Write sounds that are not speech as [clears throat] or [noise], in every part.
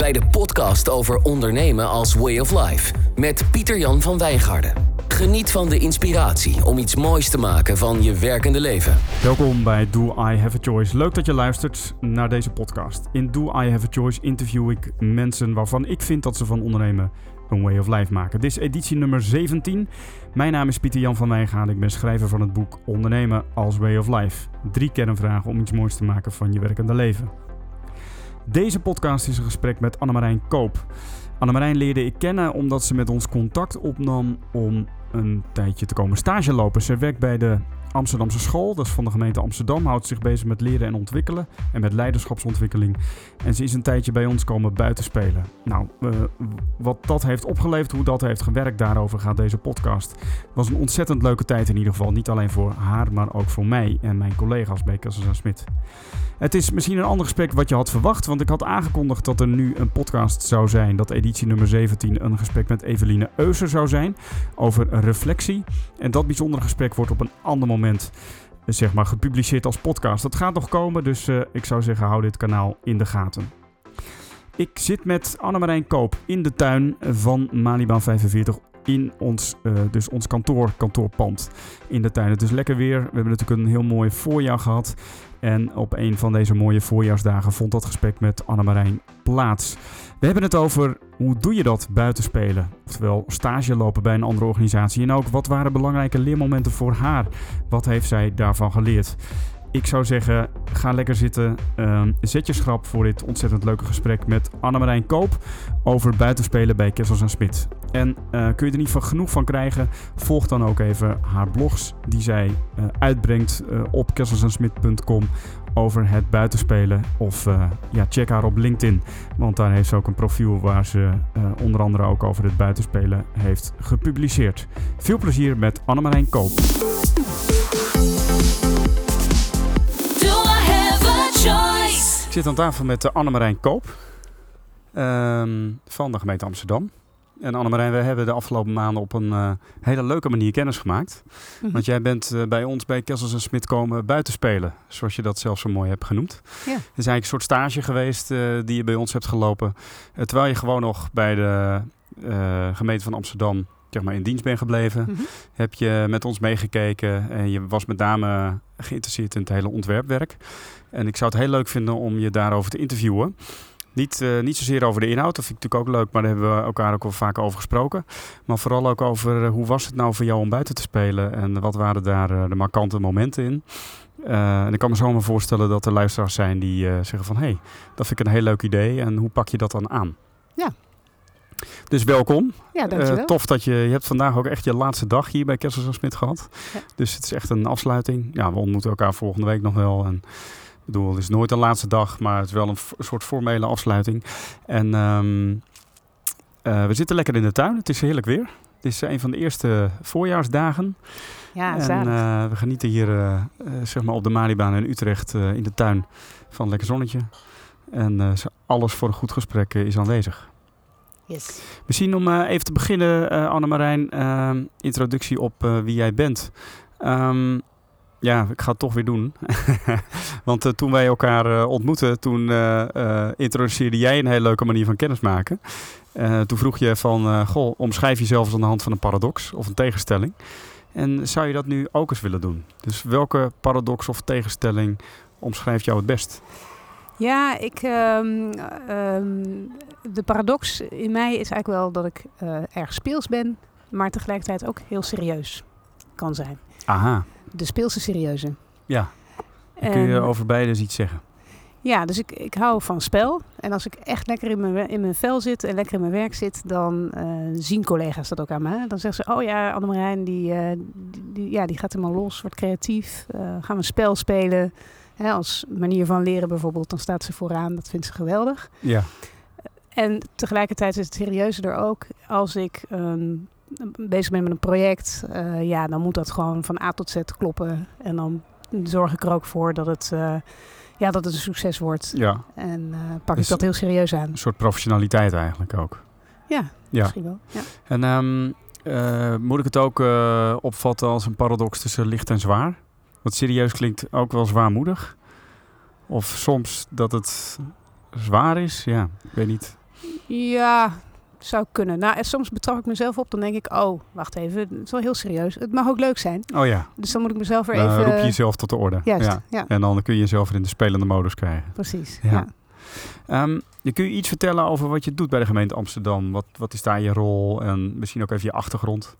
bij de podcast over ondernemen als way of life met Pieter-Jan van Wijngaarden. Geniet van de inspiratie om iets moois te maken van je werkende leven. Welkom bij Do I Have a Choice. Leuk dat je luistert naar deze podcast. In Do I Have a Choice interview ik mensen waarvan ik vind dat ze van ondernemen een way of life maken. Dit is editie nummer 17. Mijn naam is Pieter Jan van Wijngaarden. Ik ben schrijver van het boek Ondernemen als way of life. Drie kernvragen om iets moois te maken van je werkende leven. Deze podcast is een gesprek met Annemarijn Koop. Annemarijn leerde ik kennen omdat ze met ons contact opnam om een tijdje te komen stage lopen. Ze werkt bij de Amsterdamse School, dat is van de gemeente Amsterdam, houdt zich bezig met leren en ontwikkelen en met leiderschapsontwikkeling. En ze is een tijdje bij ons komen buitenspelen. Nou, uh, wat dat heeft opgeleverd, hoe dat heeft gewerkt, daarover gaat deze podcast. Het was een ontzettend leuke tijd in ieder geval. Niet alleen voor haar, maar ook voor mij en mijn collega's bij Kassels Smit. Het is misschien een ander gesprek wat je had verwacht, want ik had aangekondigd dat er nu een podcast zou zijn, dat editie nummer 17 een gesprek met Eveline Euser zou zijn over reflectie. En dat bijzondere gesprek wordt op een ander moment eh, zeg maar, gepubliceerd als podcast. Dat gaat nog komen, dus uh, ik zou zeggen hou dit kanaal in de gaten. Ik zit met Annemarijn Koop in de tuin van Malibaan 45 in ons, uh, dus ons kantoor, kantoorpand in de tuin. Het is lekker weer. We hebben natuurlijk een heel mooi voorjaar gehad. En op een van deze mooie voorjaarsdagen vond dat gesprek met Annemarijn plaats. We hebben het over hoe doe je dat buiten spelen? Oftewel stage lopen bij een andere organisatie. En ook wat waren belangrijke leermomenten voor haar? Wat heeft zij daarvan geleerd? Ik zou zeggen, ga lekker zitten. Uh, zet je schrap voor dit ontzettend leuke gesprek met Annemarijn Koop over buitenspelen bij Kessels en Smit. En uh, kun je er niet van genoeg van krijgen? Volg dan ook even haar blogs die zij uh, uitbrengt uh, op kesselsensmit.com over het buitenspelen. Of ja, check haar op LinkedIn, want daar heeft ze ook een profiel waar ze onder andere ook over het buitenspelen heeft gepubliceerd. Veel plezier met Annemarijn Koop. Ik zit aan tafel met Annemarijn Koop um, van de gemeente Amsterdam. En Annemarijn, we hebben de afgelopen maanden op een uh, hele leuke manier kennis gemaakt. Mm -hmm. Want jij bent uh, bij ons bij Kessels en Smit komen buitenspelen, zoals je dat zelf zo mooi hebt genoemd. Ja. Het is eigenlijk een soort stage geweest uh, die je bij ons hebt gelopen. terwijl je gewoon nog bij de gemeente van Amsterdam zeg maar, in dienst bent gebleven. Mm -hmm. Heb je met ons meegekeken en je was met name geïnteresseerd in het hele ontwerpwerk. En ik zou het heel leuk vinden om je daarover te interviewen. Niet, uh, niet zozeer over de inhoud, dat vind ik natuurlijk ook leuk, maar daar hebben we elkaar ook al vaak over gesproken. Maar vooral ook over uh, hoe was het nou voor jou om buiten te spelen en wat waren daar uh, de markante momenten in. en ik kan me zomaar voorstellen dat er luisteraars zijn die zeggen van hé, hey, dat vind ik een heel leuk idee en hoe pak je dat dan aan? Ja. Dus welkom. Ja, dankjewel. tof dat je, je hebt vandaag ook echt je laatste dag hier bij Kessels en Smit gehad. Ja. Dus het is echt een afsluiting. Ja, we ontmoeten elkaar volgende week nog wel. En bedoel, het is nooit een laatste dag, maar het is wel een, soort formele afsluiting. En um, uh, we zitten lekker in de tuin. Het is heerlijk weer. Het is een van de eerste voorjaarsdagen. Ja, en uh, we genieten hier uh, zeg maar op de Malibaan in Utrecht in de tuin van lekker zonnetje. En alles voor een goed gesprek is aanwezig. Yes. Misschien om even te beginnen, Annemarijn, ehm, introductie op wie jij bent. Um, ja, ik ga het toch weer doen. [laughs] Want uh, toen wij elkaar uh, ontmoetten, toen uh, introduceerde jij een hele leuke manier van kennismaken. toen vroeg je van, goh, omschrijf jezelf eens aan de hand van een paradox of een tegenstelling. En zou je dat nu ook eens willen doen? Dus welke paradox of tegenstelling omschrijft jou het best? Ja, ik, um, um, de paradox in mij is eigenlijk wel dat ik erg speels ben, maar tegelijkertijd ook heel serieus kan zijn. Aha de speelse serieuze. Ja. En kun je over beide iets zeggen? Ja, dus ik, ik hou van spel. En als ik echt lekker in mijn, in mijn vel zit en lekker in mijn werk zit, dan uh, zien collega's dat ook aan me. Dan zeggen ze, oh ja, Annemarijn, die, uh, die, die, ja, die gaat helemaal los, wordt creatief. Uh, gaan we een spel spelen. Hè, als manier van leren bijvoorbeeld, dan staat ze vooraan. Dat vindt ze geweldig. Ja. En tegelijkertijd is het serieuzer er ook als ik um, bezig ben met een project, uh, ja, dan moet dat gewoon van A tot Z kloppen. En dan zorg ik er ook voor dat het, uh, ja, dat het een succes wordt. Ja. En uh, pak dus ik dat heel serieus aan. Een soort professionaliteit eigenlijk ook. Ja, ja. misschien wel. Ja. En um, moet ik het ook opvatten als een paradox tussen licht en zwaar? Wat serieus klinkt ook wel zwaarmoedig. Of soms dat het zwaar is, ja, ik weet niet. Ja, zou kunnen. Nou, en soms betrap ik mezelf op, dan denk ik, oh, wacht even, het is wel heel serieus. Het mag ook leuk zijn. Oh ja, Dus dan moet ik mezelf weer dan even... roep je jezelf tot de orde. Juist, Ja. ja. En dan kun je jezelf weer in de spelende modus krijgen. precies. Ja. Ja. Ehm, je kun je iets vertellen over wat je doet bij de gemeente Amsterdam? Wat, wat is daar je rol en misschien ook even je achtergrond?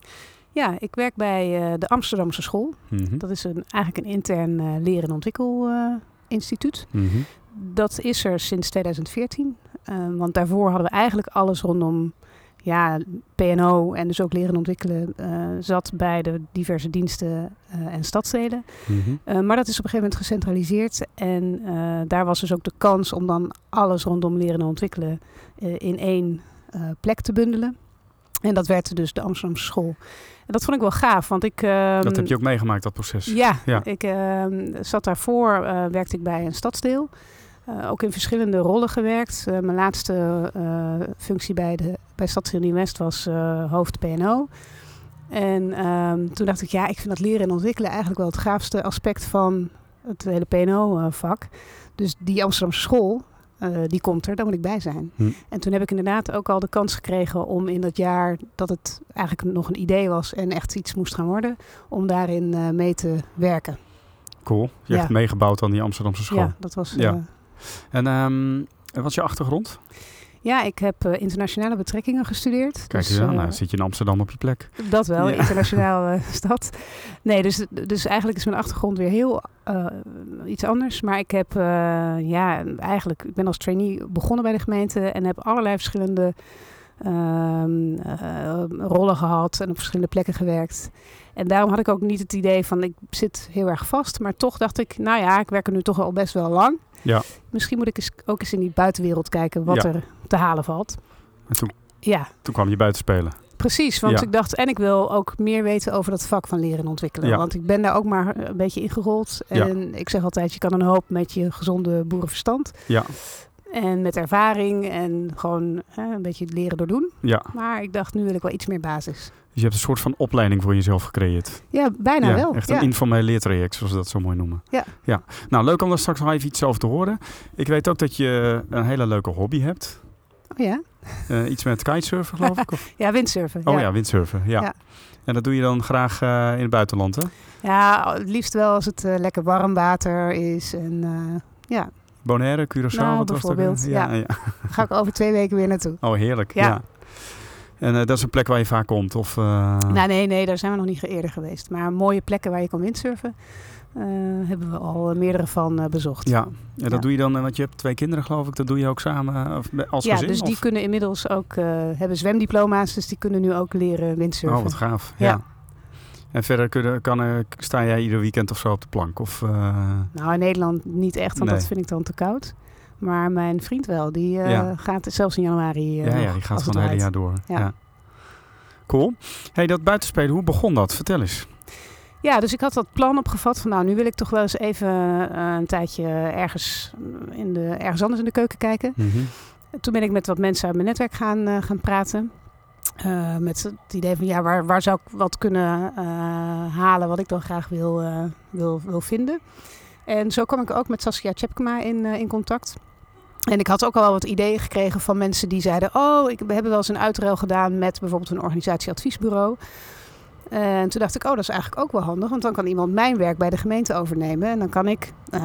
ja, ik werk bij eh, de Amsterdamse School. Mhm. Dat is een, eigenlijk een intern eh leer- en ontwikkelinstituut. Mhm. Dat is er sinds 2014. Eh, want daarvoor hadden we eigenlijk alles rondom ja, PNO en dus ook leren en ontwikkelen eh, zat bij de diverse diensten eh, en stadsdelen. Mhm. Eh, maar dat is op een gegeven moment gecentraliseerd. En eh, daar was dus ook de kans om dan alles rondom leren en ontwikkelen in één plek te bundelen. En dat werd dus de Amsterdamse school. En dat vond ik wel gaaf, want ik... ehm, Dat heb je ook meegemaakt, dat proces. ja, Ja. ik ehm, zat daarvoor, werkte ik bij een stadsdeel. Eh, ook in verschillende rollen gewerkt. Eh, mijn laatste eh, functie bij, de, bij Nieuw-West was hoofd PNO. En ehm, toen dacht ik, ja, ik vind dat leren en ontwikkelen eigenlijk wel het gaafste aspect van het hele PNO-vak. Dus die Amsterdamse school, die komt er, daar moet ik bij zijn. Hm. En toen heb ik inderdaad ook al de kans gekregen om in dat jaar dat het eigenlijk nog een idee was en echt iets moest gaan worden, om daarin mee te werken. Cool. Je Ja. hebt meegebouwd aan die Amsterdamse school. Ja, dat was. Ja. Eh, En ehm, wat is je achtergrond? ja, ik heb eh, internationale betrekkingen gestudeerd. Kijk dus, aan, eh, nou, zit je in Amsterdam op je plek. Dat wel, Ja. internationaal [laughs] eh, stad. Nee, dus, dus eigenlijk is mijn achtergrond weer heel iets anders. Maar ik heb, ja, eigenlijk, ik ben als trainee begonnen bij de gemeente en heb allerlei verschillende ehm, eh, rollen gehad en op verschillende plekken gewerkt. En daarom had ik ook niet het idee van ik zit heel erg vast. Maar toch dacht ik, nou ja, ik werk er nu toch al best wel lang. Ja. Misschien moet ik eens, ook eens in die buitenwereld kijken wat Ja. er te halen valt. En toen, Ja, toen kwam je buiten spelen. Precies, want Ja. ik dacht, en ik wil ook meer weten over dat vak van leren en ontwikkelen. Ja. Want ik ben daar ook maar een beetje ingerold. Ja. En ik zeg altijd, je kan een hoop met je gezonde boerenverstand. Ja, En met ervaring en gewoon hè, een beetje leren door doen. ja. Maar ik dacht, nu wil ik wel iets meer basis. Dus je hebt een soort van opleiding voor jezelf gecreëerd. Ja, bijna ja, wel. Echt ja. een informeel leertraject, zoals ze dat zo mooi noemen. Ja. ja. Nou, leuk om daar straks nog even iets over te horen. Ik weet ook dat je een hele leuke hobby hebt. Oh ja? Eh, iets met kitesurfen, geloof ik? Of? [laughs] ja, windsurfen. Oh ja. ja, windsurfen. Ja. Ja. En dat doe je dan graag eh, in het buitenland, hè? Ja, het liefst wel als het eh, lekker warm water is. En eh, ja, Bonaire, Curaçao, Nou, wat was dat? bijvoorbeeld, Ja, ja. ja. daar ga ik over twee weken weer naartoe. Oh, heerlijk. Ja. Ja. En eh, dat is een plek waar je vaak komt? Of, eh, Nou, nee, nee, daar zijn we nog niet eerder geweest. Maar mooie plekken waar je kan windsurfen, eh, hebben we al meerdere van bezocht. Ja, en dat Ja. doe je dan, want je hebt twee kinderen geloof ik, dat doe je ook samen of als ja, gezin? dus die kunnen inmiddels ook, hebben zwemdiploma's, dus die kunnen nu ook leren windsurfen. Oh, wat gaaf. Ja. Ja. En verder kunnen, kan, sta jij ieder weekend of zo op de plank? Of, Nou, in Nederland niet echt, want Nee. dat vind ik dan te koud. Maar mijn vriend wel, die Ja. gaat zelfs in januari. eh, ja, ja, die gaat gewoon het hele jaar door. Ja. Ja. Cool. Hey, dat buitenspelen, hoe begon dat? Vertel eens. Ja, dus ik had dat plan opgevat van nou, nu wil ik toch wel eens even eh, een tijdje ergens, in de, ergens anders in de keuken kijken. Mhm. Toen ben ik met wat mensen uit mijn netwerk gaan, gaan praten. Met het idee van ja, waar, waar zou ik wat kunnen halen wat ik dan graag wil, wil, wil vinden. En zo kwam ik ook met Saskia Tjepkema in, in contact. En ik had ook al wel wat ideeën gekregen van mensen die zeiden: Oh, ik, we hebben wel eens een uitruil gedaan met bijvoorbeeld een organisatieadviesbureau. En toen dacht ik, oh, dat is eigenlijk ook wel handig. Want dan kan iemand mijn werk bij de gemeente overnemen. En dan kan ik eh,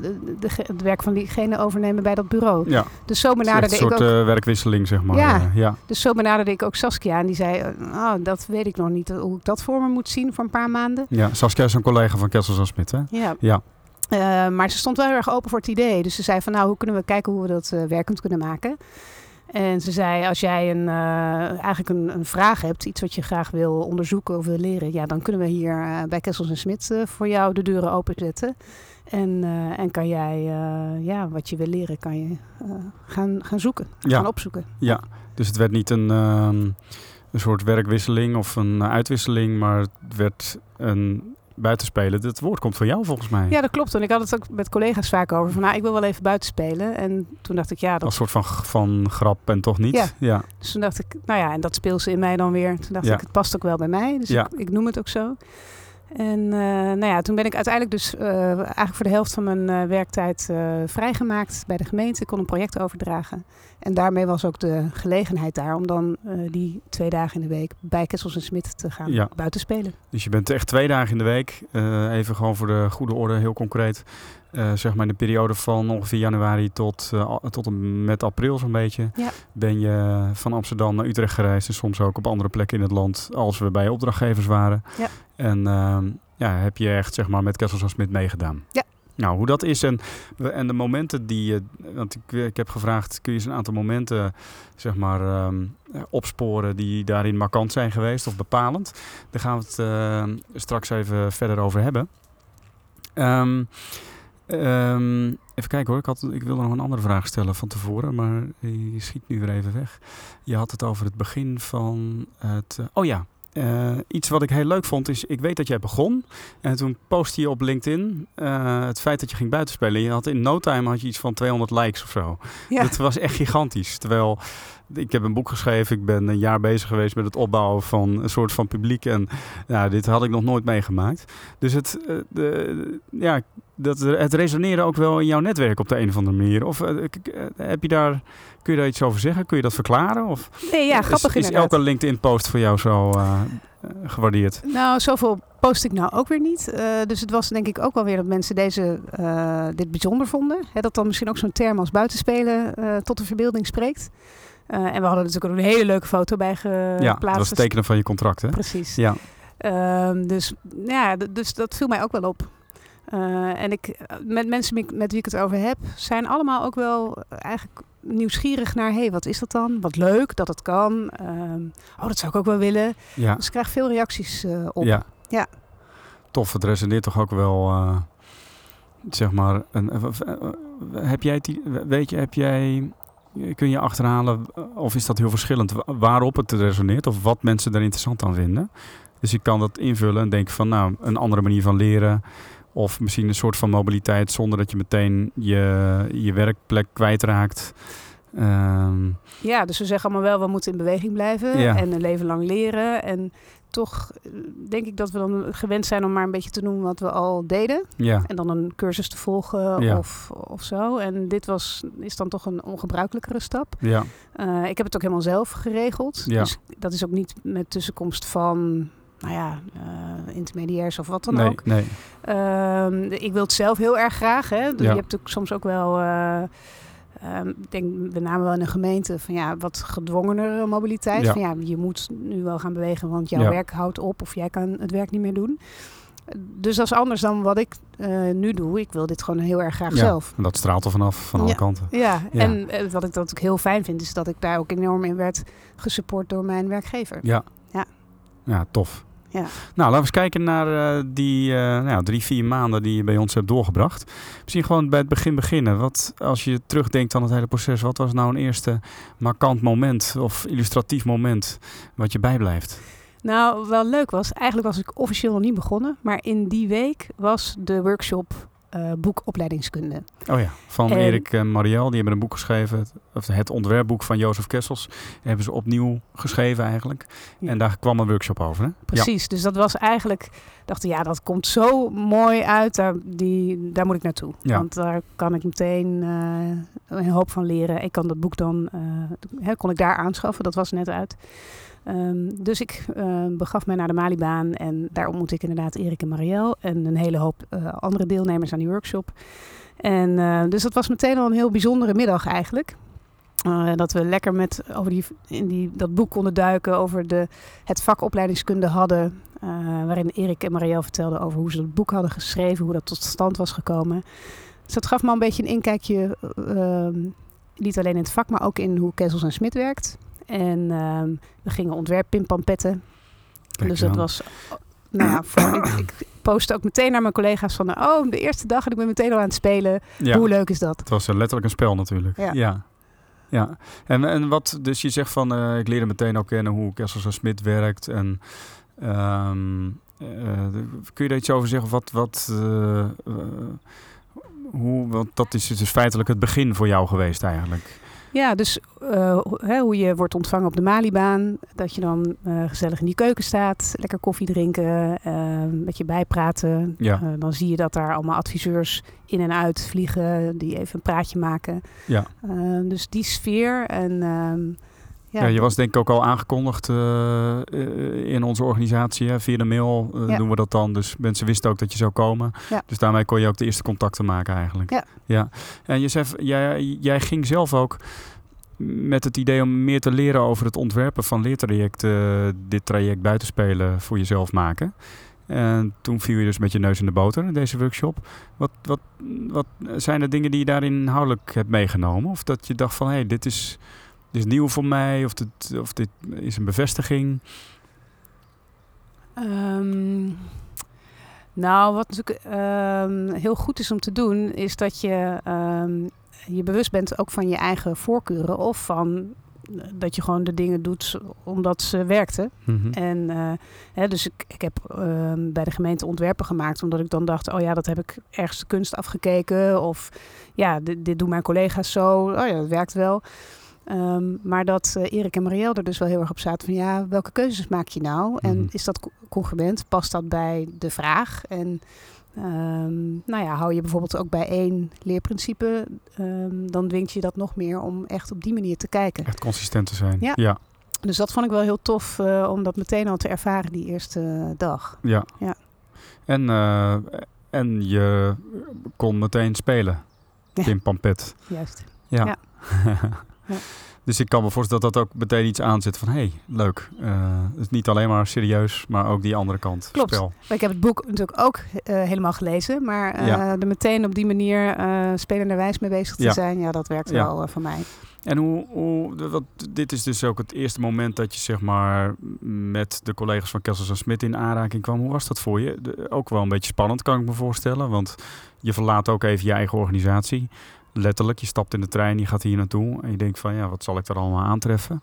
de- de- het werk van diegene overnemen bij dat bureau. Ja, Dus zo benaderde een ik soort ook. eh, werkwisseling, zeg maar. Ja. Eh, ja. Dus zo benaderde ik ook Saskia. En die zei, oh, dat weet ik nog niet. Hoe ik dat voor me moet zien voor een paar maanden. ja. Saskia is een collega van Kessels en Smit, hè? Ja. Ja. Eh, maar ze stond wel heel erg open voor het idee. Dus ze zei van, nou, hoe kunnen we kijken hoe we dat eh, werkend kunnen maken. En ze zei, als jij een, eh, eigenlijk een, een vraag hebt, iets wat je graag wil onderzoeken of wil leren, ja, dan kunnen we hier bij Kessels en Smit voor jou de deuren openzetten. En, en kan jij, ja, wat je wil leren, kan je gaan, gaan zoeken, Ja. gaan opzoeken. Ja, dus het werd niet een, ehm, een soort werkwisseling of een uitwisseling, maar het werd een buitenspelen. Dat woord komt van jou volgens mij. Ja, dat klopt. En ik had het ook met collega's vaak over. Van, nou, ik wil wel even buiten spelen. En toen dacht ik, ja, dat Als soort van, van grap en toch niet. Ja. ja. Dus toen dacht ik, nou ja, en dat speelde in mij dan weer. Toen dacht Ja. ik, het past ook wel bij mij. Dus Ja. ik, ik noem het ook zo. En eh, nou ja, toen ben ik uiteindelijk dus eh, eigenlijk voor de helft van mijn eh, werktijd vrijgemaakt bij de gemeente. Ik kon een project overdragen. En daarmee was ook de gelegenheid daar om dan die twee dagen in de week bij Kessels en Smit te gaan Ja. buiten spelen. Dus je bent echt twee dagen in de week, even gewoon voor de goede orde, heel concreet. zeg maar in de periode van ongeveer januari tot, tot en met april zo'n beetje. Ja. Ben je van Amsterdam naar Utrecht gereisd en soms ook op andere plekken in het land als we bij opdrachtgevers waren. Ja. En ehm, ja, heb je echt zeg maar met Kessels en Smit meegedaan. Ja. Nou, hoe dat is en, en de momenten die je, want ik, ik heb gevraagd, kun je eens een aantal momenten zeg maar ehm, opsporen die daarin markant zijn geweest of bepalend? Daar gaan we het eh, straks even verder over hebben. Ehm, ehm, even kijken hoor, ik, had, ik wilde nog een andere vraag stellen van tevoren, maar die schiet nu weer even weg. Je had het over het begin van het. eh, oh ja. Eh, iets wat ik heel leuk vond is, ik weet dat jij begon en toen postte je op LinkedIn eh, het feit dat je ging buitenspelen. Je had in no time had je iets van 200 likes of zo. Ja. Dat was echt gigantisch. Terwijl ik heb een boek geschreven. Ik ben een jaar bezig geweest met het opbouwen van een soort van publiek. En ja, dit had ik nog nooit meegemaakt. Dus het, eh, de, ja, dat, het resoneerde ook wel in jouw netwerk op de een of andere manier. Of eh, k- heb je daar, kun je daar iets over zeggen? Kun je dat verklaren? Of Nee, ja, grappig is, is elke LinkedIn-post voor jou zo eh, eh, gewaardeerd? Nou, zoveel post ik nou ook weer niet. Eh, dus het was denk ik ook wel weer dat mensen deze, eh, dit bijzonder vonden. Dat dan misschien ook zo'n term als buitenspelen eh, tot de verbeelding spreekt. Eh, en we hadden natuurlijk ook een hele leuke foto bij geplaatst. ja, dat was het tekenen van je contract, hè? Precies. Ja, Ehm, dus, ja, dus dat viel mij ook wel op. Eh, en ik, met mensen met met wie ik het over heb, zijn allemaal ook wel eigenlijk nieuwsgierig naar... hé, hey, wat is dat dan? Wat leuk dat het kan. Ehm, oh, dat zou ik ook wel willen. ja. Dus ik krijg veel reacties eh, op. Ja. Ja. Tof, het resoneert toch ook wel, zeg maar, een, heb jij, weet je, heb jij, kun je achterhalen, eh, of is dat heel verschillend, wa- waarop het resoneert of wat mensen er interessant aan vinden? Dus ik kan dat invullen en denken van, nou, een andere manier van leren of misschien een soort van mobiliteit zonder dat je meteen je, je werkplek kwijtraakt. Ehm Ja, dus we zeggen allemaal wel, we moeten in beweging blijven Ja. en een leven lang leren. En toch eh, denk ik dat we dan gewend zijn om maar een beetje te doen wat we al deden. ja, En dan een cursus te volgen Ja. of, of zo. En dit was, is dan toch een ongebruikelijkere stap. ja, Eh, ik heb het ook helemaal zelf geregeld. Ja. Dus dat is ook niet met tussenkomst van, nou ja, eh, intermediairs of wat dan nee, ook. nee, Ehm, ik wil het zelf heel erg graag. Hè? Dus Ja. Je hebt ook soms ook wel, ehm, ik denk met name wel in een gemeente, van ja, wat gedwongenere mobiliteit. Ja. Van ja, je moet nu wel gaan bewegen, want jouw Ja. werk houdt op of jij kan het werk niet meer doen. Dus dat is anders dan wat ik eh, nu doe. Ik wil dit gewoon heel erg graag Ja. zelf. en dat straalt er vanaf, van alle Ja. kanten. Ja, Ja. en eh, wat ik dat ook heel fijn vind, is dat ik daar ook enorm in werd gesupport door mijn werkgever. Ja. Ja. Ja, tof. Ja. Nou, laten we eens kijken naar eh, die eh, nou, drie, vier maanden die je bij ons hebt doorgebracht. Misschien gewoon bij het begin beginnen. Wat, als je terugdenkt aan het hele proces, wat was nou een eerste markant moment of illustratief moment wat je bijblijft? Nou, wel leuk was, eigenlijk was ik officieel nog niet begonnen, maar in die week was de workshop eh boekopleidingskunde. Oh ja, van En- Erik en Marielle. Die hebben een boek geschreven. Het, of het ontwerpboek van Jozef Kessels. hebben ze opnieuw geschreven eigenlijk. Ja. En daar kwam een workshop over. Hè? Precies, dus dat was eigenlijk, dacht ja, dat komt zo mooi uit, daar, die, daar moet ik naartoe. Ja. Want daar kan ik meteen eh, een hoop van leren. Ik kan dat boek dan, eh, hè, kon ik daar aanschaffen, dat was net uit. Ehm, dus ik eh, begaf mij naar de Malibaan en daar ontmoette ik inderdaad Erik en Marielle en een hele hoop eh, andere deelnemers aan die workshop. En eh, dus dat was meteen al een heel bijzondere middag eigenlijk. Eh, dat we lekker met over die, in die, dat boek konden duiken, over de, het vak opleidingskunde hadden. waarin Erik en Marielle vertelden over hoe ze dat boek hadden geschreven, hoe dat tot stand was gekomen. Dus dat gaf me een beetje een inkijkje, eh, ehm, niet alleen in het vak, maar ook in hoe Kessels en Smit werkt. En ehm, we gingen ontwerppinpampetten. Dus dat was, nou ja, voor, ik, ik postte ook meteen naar mijn collega's van, oh, de eerste dag en ik ben meteen al aan het spelen. Ja. Hoe leuk is dat? Het was eh, letterlijk een spel natuurlijk. Ja. ja. Ja. En, en wat, dus je zegt van, eh, ik leerde meteen ook kennen hoe Kessels en Smit werkt. En ehm, eh, kun je daar iets over zeggen? Wat, wat, hoe, want dat is dus feitelijk het begin voor jou geweest eigenlijk. Ja, dus uh, hè, hoe je wordt ontvangen op de Malibaan. Dat je dan uh, gezellig in die keuken staat, lekker koffie drinken, uh, met je bijpraten. Ja. dan zie je dat daar allemaal adviseurs in en uit vliegen, die even een praatje maken. Ja. dus die sfeer en... Ja. ja, je was denk ik ook al aangekondigd uh, in onze organisatie. Hè? Via de mail uh, Ja. doen we dat dan. Dus mensen wisten ook dat je zou komen. Ja. Dus daarmee kon je ook de eerste contacten maken eigenlijk. Ja. ja. En Josef, jij, jij ging zelf ook met het idee om meer te leren over het ontwerpen van leertrajecten, dit traject buitenspelen voor jezelf maken. En toen viel je dus met je neus in de boter in deze workshop. Wat, wat, wat zijn er dingen die je daarin inhoudelijk hebt meegenomen? Of dat je dacht van, hé, hey, dit is dit is nieuw voor mij of dit, of dit is een bevestiging? Um, nou, wat natuurlijk um, heel goed is om te doen, is dat je um, je bewust bent ook van je eigen voorkeuren of van dat je gewoon de dingen doet omdat ze werkten. Mhm. Mm -hmm. En uh, hè, dus ik, ik heb uh, bij de gemeente ontwerpen gemaakt, omdat ik dan dacht, oh ja, dat heb ik ergens de kunst afgekeken. Of ja, dit, dit doen mijn collega's zo. Oh ja, dat werkt wel. Um, maar dat uh, Erik en Marielle er dus wel heel erg op zaten van ja, welke keuzes maak je nou? Mm -hmm. En is dat congruent? Past dat bij de vraag? En um, nou ja, hou je bijvoorbeeld ook bij één leerprincipe, um, dan dwingt je dat nog meer om echt op die manier te kijken. Echt consistent te zijn. Ja. ja. Dus dat vond ik wel heel tof uh, om dat meteen al te ervaren die eerste dag. Ja. ja. En, uh, en je kon meteen spelen ja. in Pampet. Juist. Ja. ja. [laughs] ja. Dus ik kan me voorstellen dat dat ook meteen iets aanzet van... hé, hey, leuk. Uh, niet alleen maar serieus, maar ook die andere kant. Klopt. Spel. Ik heb het boek natuurlijk ook uh, helemaal gelezen. Maar uh, Ja. er meteen op die manier spelenderwijs mee bezig te Ja. zijn... ja, dat werkt Ja. wel voor mij. En hoe, hoe wat, dit is dus ook het eerste moment dat je zeg maar met de collega's van Kessels en Smit in aanraking kwam. Hoe was dat voor je? De- ook wel een beetje spannend kan ik me voorstellen, want je verlaat ook even je eigen organisatie. Letterlijk, je stapt in de trein, je gaat hier naartoe en je denkt van ja, wat zal ik er allemaal aantreffen?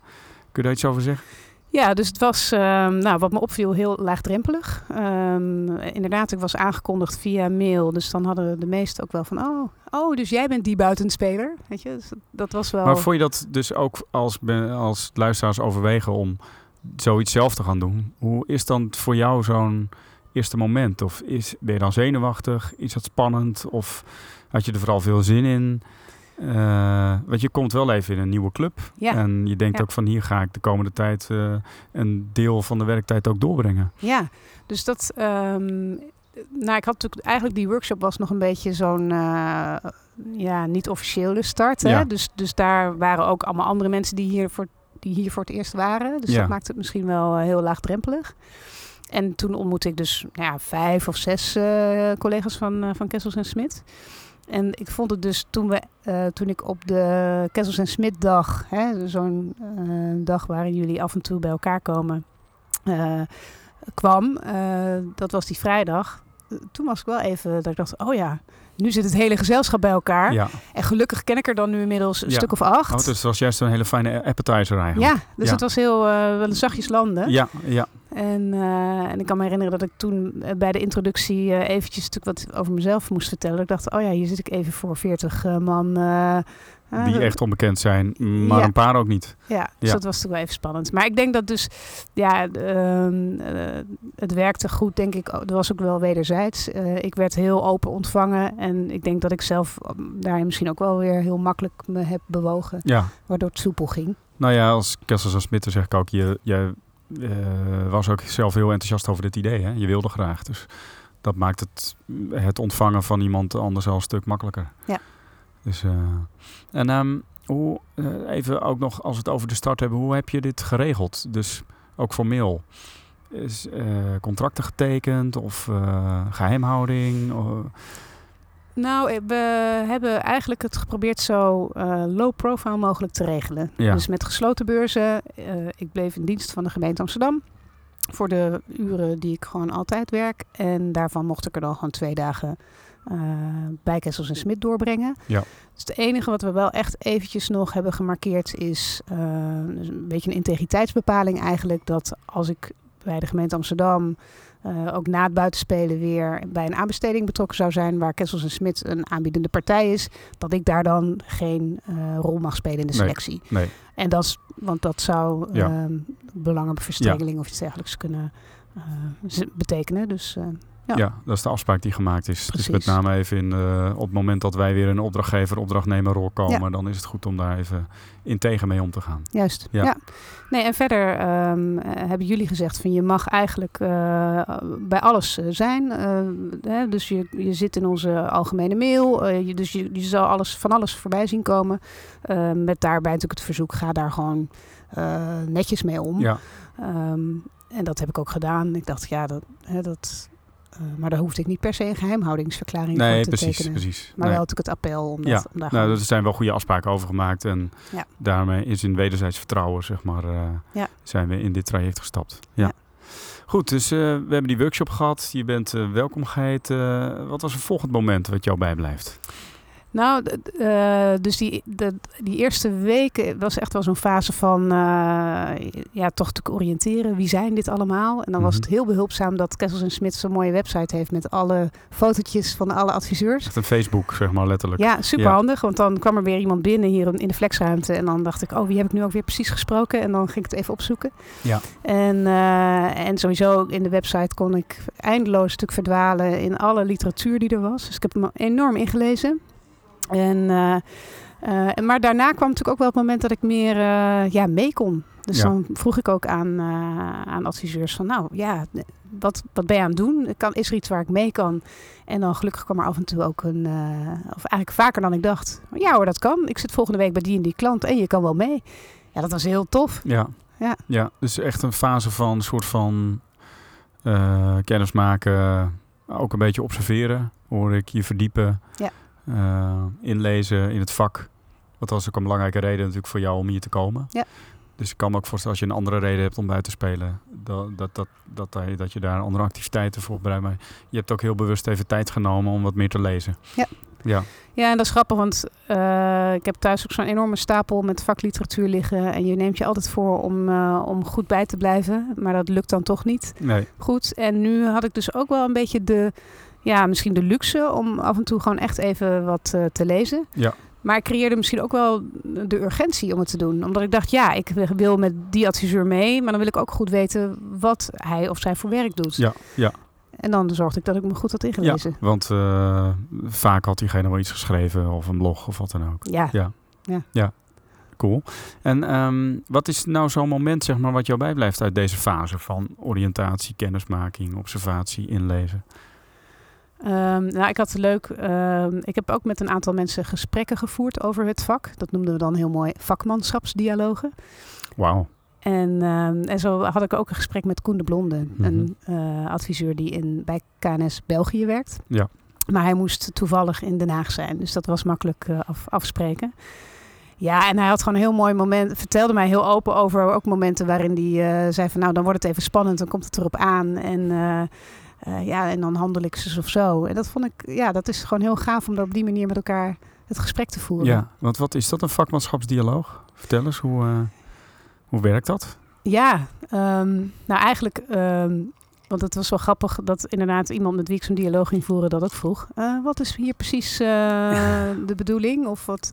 Kun je daar iets over zeggen? Ja, dus het was, ehm, nou, wat me opviel, heel laagdrempelig. Ehm, inderdaad, ik was aangekondigd via mail. Dus dan hadden de meesten ook wel van, oh, oh dus jij bent die buitenspeler. Weet je, dus dat- was wel... Maar vond je dat dus ook als, als luisteraars overwegen om zoiets zelf te gaan doen? Hoe is dan voor jou zo'n eerste moment? Of is, ben je dan zenuwachtig? Is dat spannend? Of had je er vooral veel zin in? Eh, want je komt wel even in een nieuwe club. Ja. En je denkt Ja. ook van hier ga ik de komende tijd eh, een deel van de werktijd ook doorbrengen. Ja, dus dat. ehm, nou, ik had natuurlijk eigenlijk die workshop was nog een beetje zo'n eh, ja, niet officiële start. Hè? Ja. Dus, dus daar waren ook allemaal andere mensen die hier voor, die hier voor het eerst waren. Dus dat maakte het misschien wel heel laagdrempelig. En toen ontmoette ik dus nou ja, vijf of zes collega's van, van Kessels en Smit. En ik vond het dus toen, we, eh, toen ik op de Kessels en Smit dag, zo'n eh, dag waarin jullie af en toe bij elkaar komen, eh, kwam, dat was die vrijdag. Toen was ik wel even dat ik dacht, oh ja, nu zit het hele gezelschap bij elkaar. Ja. En gelukkig ken ik er dan nu inmiddels een Ja. stuk of acht. Oh, dus het was juist een hele fijne appetizer eigenlijk. ja, dus Ja. het was heel eh, wel een zachtjes landen. Ja, ja. En, eh, en ik kan me herinneren dat ik toen eh, bij de introductie eh, eventjes natuurlijk wat over mezelf moest vertellen. Ik dacht, oh ja, hier zit ik even voor 40 eh, man. Eh, die echt onbekend zijn, maar Ja. een paar ook niet. Ja, dus Ja. dat was natuurlijk wel even spannend. Maar ik denk dat dus, ja, ehm, eh, het werkte goed, denk ik. Dat was ook wel wederzijds. Eh, ik werd heel open ontvangen. En ik denk dat ik zelf um, daarin misschien ook wel weer heel makkelijk me heb bewogen. Ja, Waardoor het soepel ging. Nou ja, als Kessels en Smitten zeg ik ook, je, je eh, was ook zelf heel enthousiast over dit idee. Hè? Je wilde graag. Dus dat maakt het, het ontvangen van iemand anders al een stuk makkelijker. Ja. Dus, eh, en ehm, hoe, eh, even ook nog als we het over de start hebben, hoe heb je dit geregeld? Dus ook formeel. Is eh, contracten getekend of eh, geheimhouding? Nou, we hebben eigenlijk het geprobeerd zo low profile mogelijk te regelen. Ja. Dus met gesloten beurzen. Ik bleef in dienst van de gemeente Amsterdam. Voor de uren die ik gewoon altijd werk. En daarvan mocht ik er dan gewoon twee dagen bij Kessels en Smit doorbrengen. Ja. Dus het enige wat we wel echt eventjes nog hebben gemarkeerd is eh, dus een beetje een integriteitsbepaling eigenlijk. Dat als ik bij de gemeente Amsterdam eh, ook na het buitenspelen weer bij een aanbesteding betrokken zou zijn, waar Kessels en Smit een aanbiedende partij is, dat ik daar dan geen eh, rol mag spelen in de selectie. Nee. En dat is, want dat zou Ja. belangenverstrengeling of iets dergelijks kunnen eh, betekenen. Dus eh, Ja. Ja. dat is de afspraak die gemaakt is. Dus met name even in, eh, op het moment dat wij weer een opdrachtgever-opdrachtnemerrol komen, Ja. dan is het goed om daar even integer mee om te gaan. Juist, Ja. ja. Nee, en verder ehm, eh, hebben jullie gezegd van je mag eigenlijk eh, bij alles zijn. Hè, dus je, je zit in onze algemene mail. je, dus je, je zal alles, van alles voorbij zien komen. Eh, met daarbij natuurlijk het verzoek, ga daar gewoon netjes mee om. Ja, Ehm, en dat heb ik ook gedaan. Ik dacht, ja, dat... Hè, dat eh, maar daar hoefde ik niet per se een geheimhoudingsverklaring nee, voor te precies, tekenen. precies. Maar Nee. wel natuurlijk het appel om, Ja. dat, om daar Nou, er zijn wel goede afspraken over gemaakt. En Ja. daarmee is in wederzijds vertrouwen, zeg maar, eh, Ja. zijn we in dit traject gestapt. Ja. Goed, dus eh, we hebben die workshop gehad. Je bent welkom geheten. wat was een volgend moment wat jou bijblijft? Nou, eh, dus die, de, die eerste weken was echt wel zo'n fase van, eh, ja, toch te oriënteren. Wie zijn dit allemaal? En dan was Mhm. het heel behulpzaam dat Kessels en Smit zo'n mooie website heeft met alle fotootjes van alle adviseurs. Echt een Facebook, zeg maar, letterlijk. Ja, super handig, want dan kwam er weer iemand binnen hier in de flexruimte. En dan dacht ik, oh, wie heb ik nu ook weer precies gesproken? En dan ging ik het even opzoeken. Ja. En, eh, en sowieso in de website kon ik eindeloos stuk verdwalen in alle literatuur die er was. Dus ik heb hem enorm ingelezen. En, eh, eh, en- maar daarna kwam natuurlijk ook wel het moment dat ik meer eh, ja, mee kon. Dus Ja. dan vroeg ik ook aan, aan adviseurs van, nou ja, wat, wat ben je aan het doen? Kan, is er iets waar ik mee kan? En dan gelukkig kwam er af en toe ook een, of eigenlijk vaker dan ik dacht. Ja hoor, dat kan. Ik zit volgende week bij die en die klant en je kan wel mee. Ja, dat was heel tof. Ja. Ja. ja, dus echt een fase van een soort van kennis maken, ook een beetje observeren, hoor ik, je verdiepen, Ja. Eh, inlezen in het vak. Dat was ook een belangrijke reden natuurlijk voor jou om hier te komen. Ja. Dus ik kan me ook voorstellen als je een andere reden hebt om bij te spelen, dat, dat, dat, dat, dat, je daar andere activiteiten voor bereidt. Maar je hebt ook heel bewust even tijd genomen om wat meer te lezen. Ja. Ja, Ja, en dat is grappig, want eh, ik heb thuis ook zo'n enorme stapel met vakliteratuur liggen. En je neemt je altijd voor om, eh, om goed bij te blijven. Maar dat lukt dan toch niet nee. goed. En nu had ik dus ook wel een beetje de, ja, misschien de luxe om af en toe gewoon echt even wat eh, te lezen. Ja. Maar ik creëerde misschien ook wel de urgentie om het te doen. Omdat ik dacht, ja, ik wil met die adviseur mee. Maar dan wil ik ook goed weten wat hij of zij voor werk doet. Ja, ja. En dan zorgde ik dat ik me goed had ingelezen. Want eh, vaak had diegene wel iets geschreven of een blog of wat dan ook. Ja, Ja. Ja. ja. Cool. En ehm, wat is nou zo'n moment, zeg maar, wat jou bijblijft uit deze fase van oriëntatie, kennismaking, observatie, inlezen? Ehm, nou, ik had het leuk. ehm, ik heb ook met een aantal mensen gesprekken gevoerd over het vak. Dat noemden we dan heel mooi vakmanschapsdialogen. Wauw. En, ehm, en zo had ik ook een gesprek met Koen de Blonde, Mhm. een eh, adviseur die in, bij KNS België werkt. Ja. Maar hij moest toevallig in Den Haag zijn, dus dat was makkelijk eh, af, afspreken. Ja, en hij had gewoon een heel mooi moment, vertelde mij heel open over ook momenten waarin hij eh, zei van nou, dan wordt het even spannend, dan komt het erop aan. En eh, ja, en dan handel ik ze of zo. En dat vond ik, ja, dat is gewoon heel gaaf om daar op die manier met elkaar het gesprek te voeren. Ja, want wat is dat, een vakmanschapsdialoog? Vertel eens, hoe, eh, hoe werkt dat? Ja, ehm, nou eigenlijk, ehm, want het was wel grappig dat inderdaad iemand met wie ik zo'n dialoog ging voeren dat ook vroeg. eh, wat is hier precies [laughs] de bedoeling? Of wat...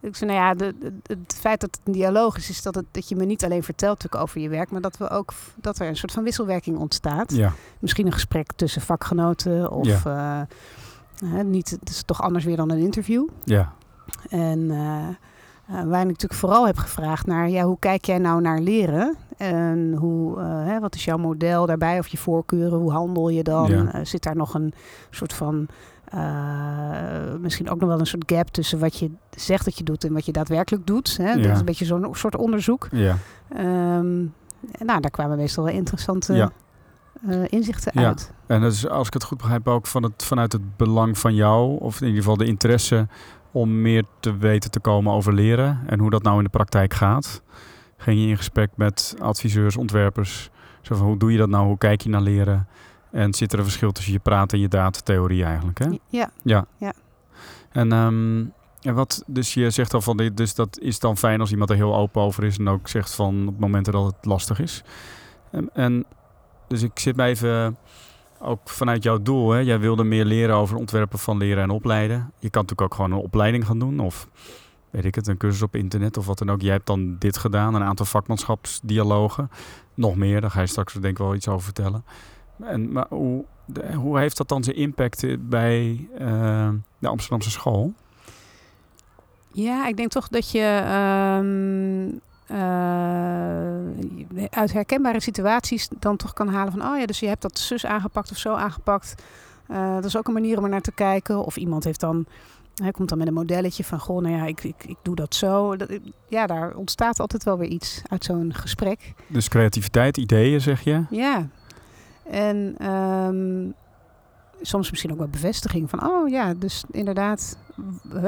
Ik zei, nou ja, de, de- het feit dat het een dialoog is, is dat, het, dat je me niet alleen vertelt over je werk, maar dat, we ook, dat er een soort van wisselwerking ontstaat. Ja, Misschien een gesprek tussen vakgenoten of eh, niet, het is toch anders weer dan een interview. ja, En eh, waar ik natuurlijk vooral heb gevraagd naar, ja, hoe kijk jij nou naar leren? En hoe, hè, wat is jouw model daarbij? Of je voorkeuren, hoe handel je dan? Ja. Zit daar nog een soort van, eh, misschien ook nog wel een soort gap tussen wat je zegt dat je doet en wat je daadwerkelijk doet? Hè? Dat is een beetje zo'n soort onderzoek. ja. Ehm, nou, daar kwamen meestal wel interessante Ja. eh, inzichten Ja. uit. En dat is, als ik het goed begrijp, ook van het, vanuit het belang van jou, of in ieder geval de interesse om meer te weten te komen over leren en hoe dat nou in de praktijk gaat. Ging je in gesprek met adviseurs, ontwerpers. Zo van, hoe doe je dat nou? Hoe kijk je naar leren? En zit er een verschil tussen je praten en je datatheorie eigenlijk? Hè? Ja, Ja. Ja. En, ehm, en wat, dus je zegt al van, dit, dus dat is dan fijn als iemand er heel open over is en ook zegt van op momenten dat het lastig is. En, en dus ik zit mij even, ook vanuit jouw doel, hè? jij wilde meer leren over ontwerpen van leren en opleiden. Je kan natuurlijk ook gewoon een opleiding gaan doen of weet ik het, een cursus op internet of wat dan ook. Jij hebt dan dit gedaan, een aantal vakmanschapsdialogen. Nog meer, daar ga je straks denk ik wel iets over vertellen. En, maar hoe, de- hoe heeft dat dan zijn impact eh, bij eh, de Amsterdamse school? Ja, ik denk toch dat je ehm, eh, uit herkenbare situaties dan toch kan halen van... oh ja, dus je hebt dat zus aangepakt of zo aangepakt. Dat is ook een manier om er naar te kijken. Of iemand heeft dan, hij komt dan met een modelletje van... goh, nou ja, ik, ik, ik doe dat zo. Dat, ja, daar ontstaat altijd wel weer iets uit zo'n gesprek. Dus creativiteit, ideeën zeg je? Ja. En ehm, soms misschien ook wel bevestiging van... oh ja, dus inderdaad...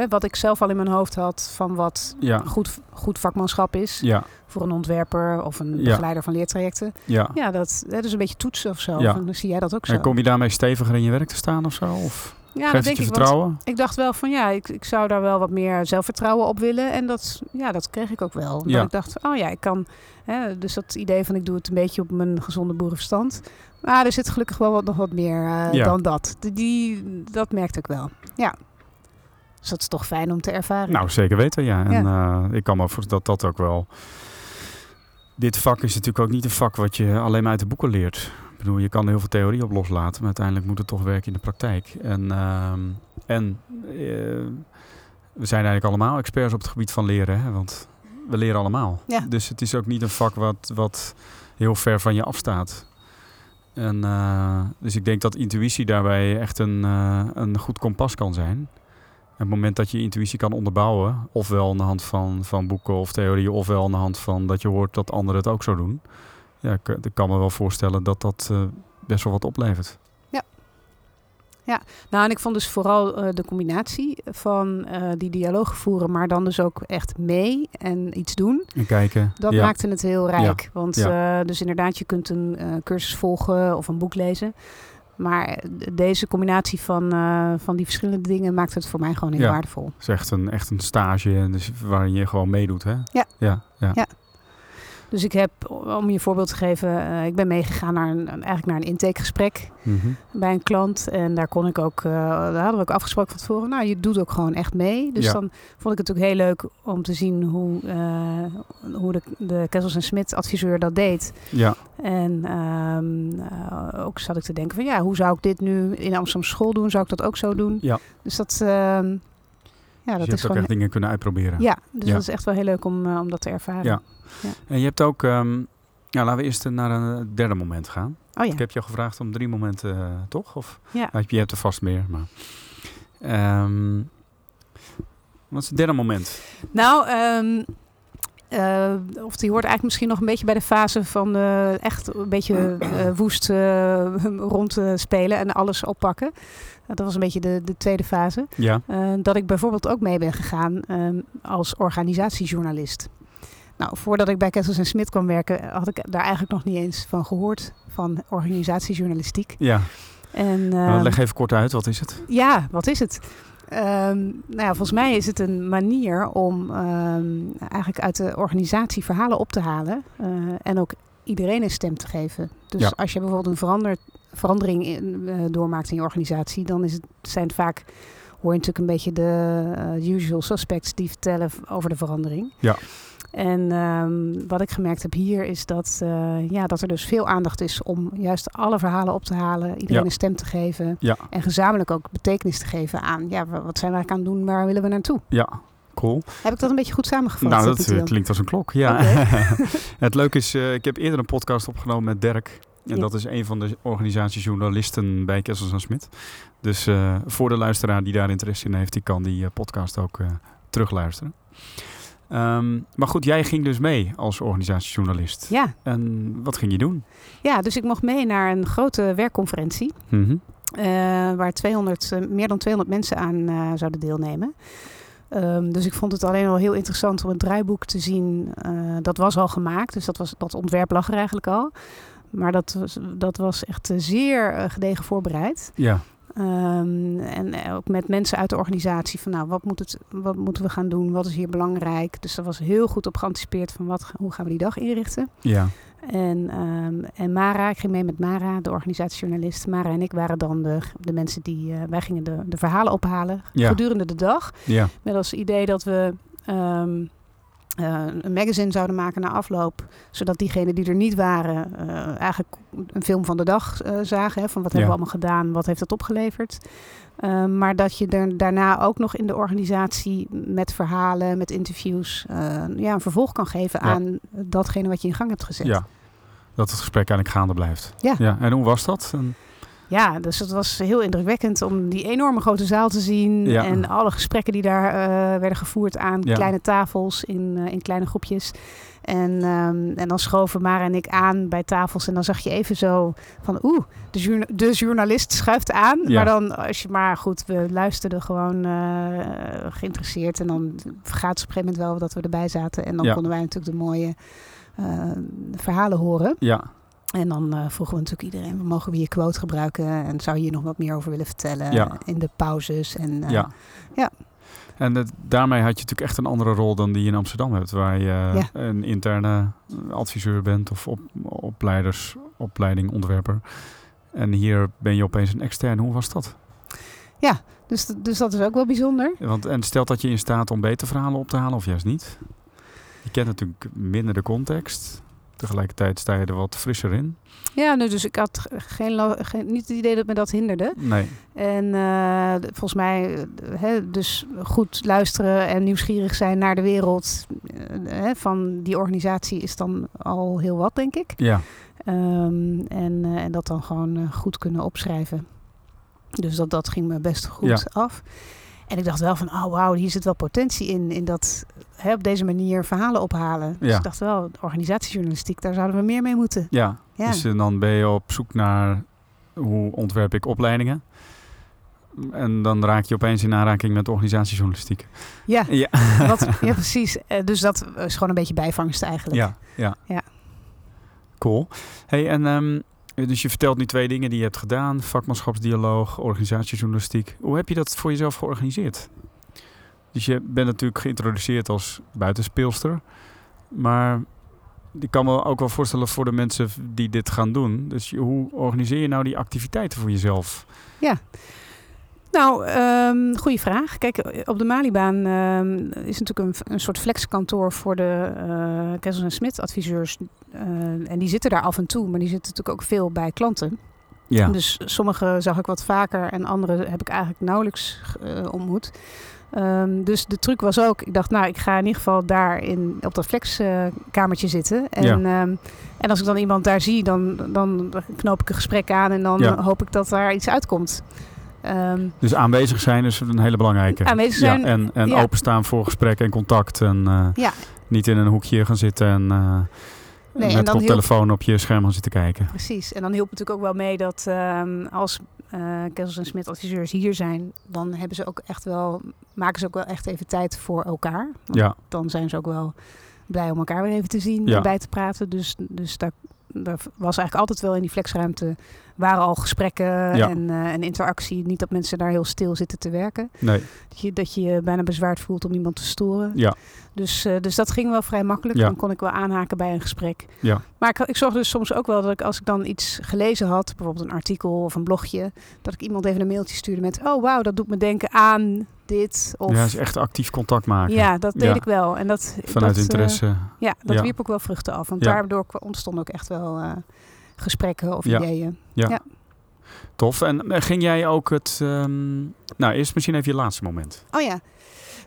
wat ik zelf al in mijn hoofd had van wat Ja, goed, goed vakmanschap is ja, voor een ontwerper of een Ja. begeleider van leertrajecten. ja. Ja, dat, dat is een beetje toetsen of zo. Van, zie jij dat ook zo? En kom je daarmee steviger in je werk te staan of zo? Of ja, dat denk ik. vertrouwen? Ik dacht wel van ja, ik, ik zou daar wel wat meer zelfvertrouwen op willen. En dat, ja, dat kreeg ik ook wel. Ja. ik dacht, oh ja, ik kan. Hè, dus dat idee van ik doe het een beetje op mijn gezonde boerenverstand. Maar er zit gelukkig wel wat, nog wat meer eh, Ja. dan dat. Die, dat merkte ik wel. Ja. Dus dat is toch fijn om te ervaren. Nou, zeker weten, ja. En eh, ik kan me voorstellen dat dat ook wel... Dit vak is natuurlijk ook niet een vak wat je alleen maar uit de boeken leert. Ik bedoel, je kan er heel veel theorie op loslaten, maar uiteindelijk moet het toch werken in de praktijk. En, ehm, en eh, we zijn eigenlijk allemaal experts op het gebied van leren, hè? want we leren allemaal. Ja. Dus het is ook niet een vak wat, wat heel ver van je afstaat. En, eh, dus ik denk dat intuïtie daarbij echt een, eh, een goed kompas kan zijn. En het moment dat je intuïtie kan onderbouwen, ofwel aan de hand van, van boeken of theorieën, ofwel aan de hand van dat je hoort dat anderen het ook zo doen. Ja, ik, ik kan me wel voorstellen dat dat eh, best wel wat oplevert. Nou, en ik vond dus vooral eh, de combinatie van eh, die dialoog voeren, maar dan dus ook echt mee en iets doen. En kijken. Dat ja. maakte het heel rijk. Want Ja. eh, dus inderdaad, je kunt een cursus volgen of een boek lezen. Maar deze combinatie van, van die verschillende dingen maakt het voor mij gewoon heel Ja. waardevol. Het is echt een, echt een stage dus waarin je gewoon meedoet, hè? Ja. Ja, ja. Dus ik heb, om je een voorbeeld te geven, eh, ik ben meegegaan naar een, eigenlijk naar een intakegesprek Mhm. bij een klant. En daar kon ik ook, eh, daar hadden we ook afgesproken van tevoren. Nou, je doet ook gewoon echt mee. Dus Ja. dan vond ik het ook heel leuk om te zien hoe, eh, hoe de, de Kessels en Smit adviseur dat deed. ja. En ehm, eh, ook zat ik te denken van ja, hoe zou ik dit nu in Amsterdam school doen? Zou ik dat ook zo doen? Ja. Dus dat, ehm, ja, Dus dat je is hebt ook gewoon. echt dingen kunnen uitproberen. Ja, dus Ja. dat is echt wel heel leuk om, om dat te ervaren. Ja. En je hebt ook, ehm, ja, laten we eerst naar een derde moment gaan. Oh ja. Ik heb je gevraagd om drie momenten, eh, toch? Of Ja. Nou, je hebt er vast meer, maar... Ehm, wat is het derde moment? Nou, ehm, eh, of die hoort eigenlijk misschien nog een beetje bij de fase van eh, echt een beetje eh, woest eh, [laughs] rond te spelen en alles oppakken. dat was een beetje de, de tweede fase. Ja, dat ik bijvoorbeeld ook mee ben gegaan als organisatiejournalist. Nou, voordat ik bij Kessels en Smit kwam werken, had ik daar eigenlijk nog niet eens van gehoord, van organisatiejournalistiek. ja. En, Nou, ehm, leg even kort uit, wat is het? ja, wat is het? Ehm, nou ja, volgens mij is het een manier om ehm, eigenlijk uit de organisatie verhalen op te halen eh, en ook iedereen een stem te geven. Dus Ja. als je bijvoorbeeld een verander, verandering in, eh, doormaakt in je organisatie, dan is het, zijn het vaak, hoor je natuurlijk een beetje de eh, usual suspects die vertellen over de verandering. Ja. En ehm, wat ik gemerkt heb hier is dat, eh, ja, dat er dus veel aandacht is om juist alle verhalen op te halen, iedereen Ja. een stem te geven. Ja, En gezamenlijk ook betekenis te geven aan, ja, wa- wat zijn we eigenlijk aan het doen, waar willen we naartoe? ja, cool. Heb ik dat een beetje goed samengevat? nou, dat eh, klinkt als een klok, ja. [laughs] het leuke is, eh, ik heb eerder een podcast opgenomen met Dirk. En Ja. dat is een van de organisatiejournalisten bij Kessels en Smit. Dus voor de luisteraar die daar interesse in heeft, die kan die podcast ook terugluisteren. Ehm, maar goed, jij ging dus mee als organisatiejournalist. Ja, En wat ging je doen? ja, dus ik mocht mee naar een grote werkconferentie. Mhm. eh, waar 200, eh, meer dan 200 mensen aan eh, zouden deelnemen. Ehm, dus ik vond het alleen al heel interessant om het draaiboek te zien. Dat was al gemaakt, dus dat, was, dat ontwerp lag er eigenlijk al. Maar dat was, dat was echt zeer gedegen voorbereid. Ja, Ehm, eh, ook met mensen uit de organisatie van nou, wat, moet het, wat moeten we gaan doen? Wat is hier belangrijk? Dus er was heel goed op geanticipeerd van wat, hoe gaan we die dag inrichten. ja, En, ehm, en Mara, ik ging mee met Mara, de organisatiejournalist. Mara en ik waren dan de, de mensen die, eh, wij gingen de, de verhalen ophalen Ja. gedurende de dag. Ja, Met als idee dat we ehm, eh, een magazine zouden maken na afloop. Zodat diegenen die er niet waren eh, eigenlijk een film van de dag eh, zagen. Hè, van wat hebben we allemaal gedaan, wat heeft dat opgeleverd. Maar dat je er daarna ook nog in de organisatie met verhalen, met interviews, ja, een vervolg kan geven Ja. aan datgene wat je in gang hebt gezet. ja. Dat het gesprek eigenlijk gaande blijft. Ja. ja. En hoe was dat? En- Ja, dus het was heel indrukwekkend om die enorme grote zaal te zien. Ja. En alle gesprekken die daar eh, werden gevoerd aan Ja. kleine tafels in, eh, in kleine groepjes. En, ehm, en dan schoven Mara en ik aan bij tafels. En dan zag je even zo van oeh, de, journa- de journalist schuift aan. Ja. Maar dan als je maar goed, we luisterden gewoon eh, geïnteresseerd. En dan gaat het op een gegeven moment wel dat we erbij zaten. En dan konden wij natuurlijk de mooie verhalen horen. ja, En dan eh, vroegen we natuurlijk iedereen, mogen we je quote gebruiken? En zou je hier nog wat meer over willen vertellen Ja. in de pauzes? En, eh, ja. ja. En het- daarmee had je natuurlijk echt een andere rol dan die je in Amsterdam hebt. Waar je Ja. een interne adviseur bent of op, opleiders, opleiding, ontwerper. En hier ben je opeens een externe. Hoe was dat? dus, dus dat is ook wel bijzonder. Want, en stelt dat je in staat om beter verhalen op te halen of juist niet? Je kent natuurlijk minder de context. Tegelijkertijd sta je er wat frisser in. Ja, nou, dus ik had geen, geen, niet het idee dat me dat hinderde. Nee. En eh, volgens mij, eh, hè, dus goed luisteren en nieuwsgierig zijn naar de wereld eh, hè, van die organisatie is dan al heel wat, denk ik. Ja, Ehm, en, en dat dan gewoon goed kunnen opschrijven. Dus dat, dat ging me best goed Ja. af. En ik dacht wel van, oh wauw, hier zit wel potentie in. In dat hè, op deze manier verhalen ophalen. Dus Ja. ik dacht wel, organisatiejournalistiek, daar zouden we meer mee moeten. ja. Ja. Dus eh, dan ben je op zoek naar hoe ontwerp ik opleidingen. En dan raak je opeens in aanraking met organisatiejournalistiek. Ja, Ja, [laughs] wat, [laughs] ja precies. Eh, dus dat is gewoon een beetje bijvangst eigenlijk. ja, ja. Ja. Cool. Hey, en ehm, dus je vertelt nu twee dingen die je hebt gedaan: vakmanschapsdialoog, organisatiejournalistiek. Hoe heb je dat voor jezelf georganiseerd? Dus je bent natuurlijk geïntroduceerd als buitenspeelster, maar ik kan me ook wel voorstellen voor de mensen die dit gaan doen. Dus hoe organiseer je nou die activiteiten voor jezelf? Nou, ehm goede vraag. Kijk, op de Malibaan ehm, is natuurlijk een, een soort flexkantoor voor de eh Kessels en Smit adviseurs. Eh, en die zitten daar af en toe, maar die zitten natuurlijk ook veel bij klanten. Ja, Dus sommige zag ik wat vaker en andere heb ik eigenlijk nauwelijks eh, ontmoet. Ehm, dus de truc was ook, ik dacht, nou, ik ga in ieder geval daar in, op dat flexkamertje zitten. En, Ja. ehm, en als ik dan iemand daar zie, dan, dan knoop ik een gesprek aan en dan Ja. hoop ik dat daar iets uitkomt. Ehm, dus aanwezig zijn is een hele belangrijke. Aanwezig zijn, ja, en en openstaan voor gesprek en contact. En eh, Ja. niet in een hoekje gaan zitten en eh, Nee, en dan op telefoon op je scherm gaan zitten kijken. Precies. En dan hielp het natuurlijk ook wel mee dat ehm, als eh Kessels en Smit adviseurs hier zijn, dan hebben ze ook echt wel, maken ze ook wel echt even tijd voor elkaar. Want Ja, Dan zijn ze ook wel blij om elkaar weer even te zien Ja. en bij te praten. Dus, dus daar, daar was eigenlijk altijd wel in die flexruimte waren al gesprekken Ja. en, eh, en interactie. Niet dat mensen daar heel stil zitten te werken. nee, Dat je, dat je je bijna bezwaard voelt om iemand te storen. ja, Dus, eh, dus dat ging wel vrij makkelijk. Ja. Dan kon ik wel aanhaken bij een gesprek. ja, Maar ik, ik zorgde dus soms ook wel dat ik als ik dan iets gelezen had, bijvoorbeeld een artikel of een blogje, dat ik iemand even een mailtje stuurde met, oh wauw, dat doet me denken aan dit. Of, ja, is echt actief contact maken. Ja, dat deed Ja. ik wel. En dat, Vanuit dat, eh, interesse. ja, dat Ja. wierp ook wel vruchten af. Want Ja. daardoor ontstonden ook echt wel gesprekken of Ja. ideeën. Tof. En eh, ging jij ook het... ehm, nou, eerst misschien even je laatste moment. Oh ja.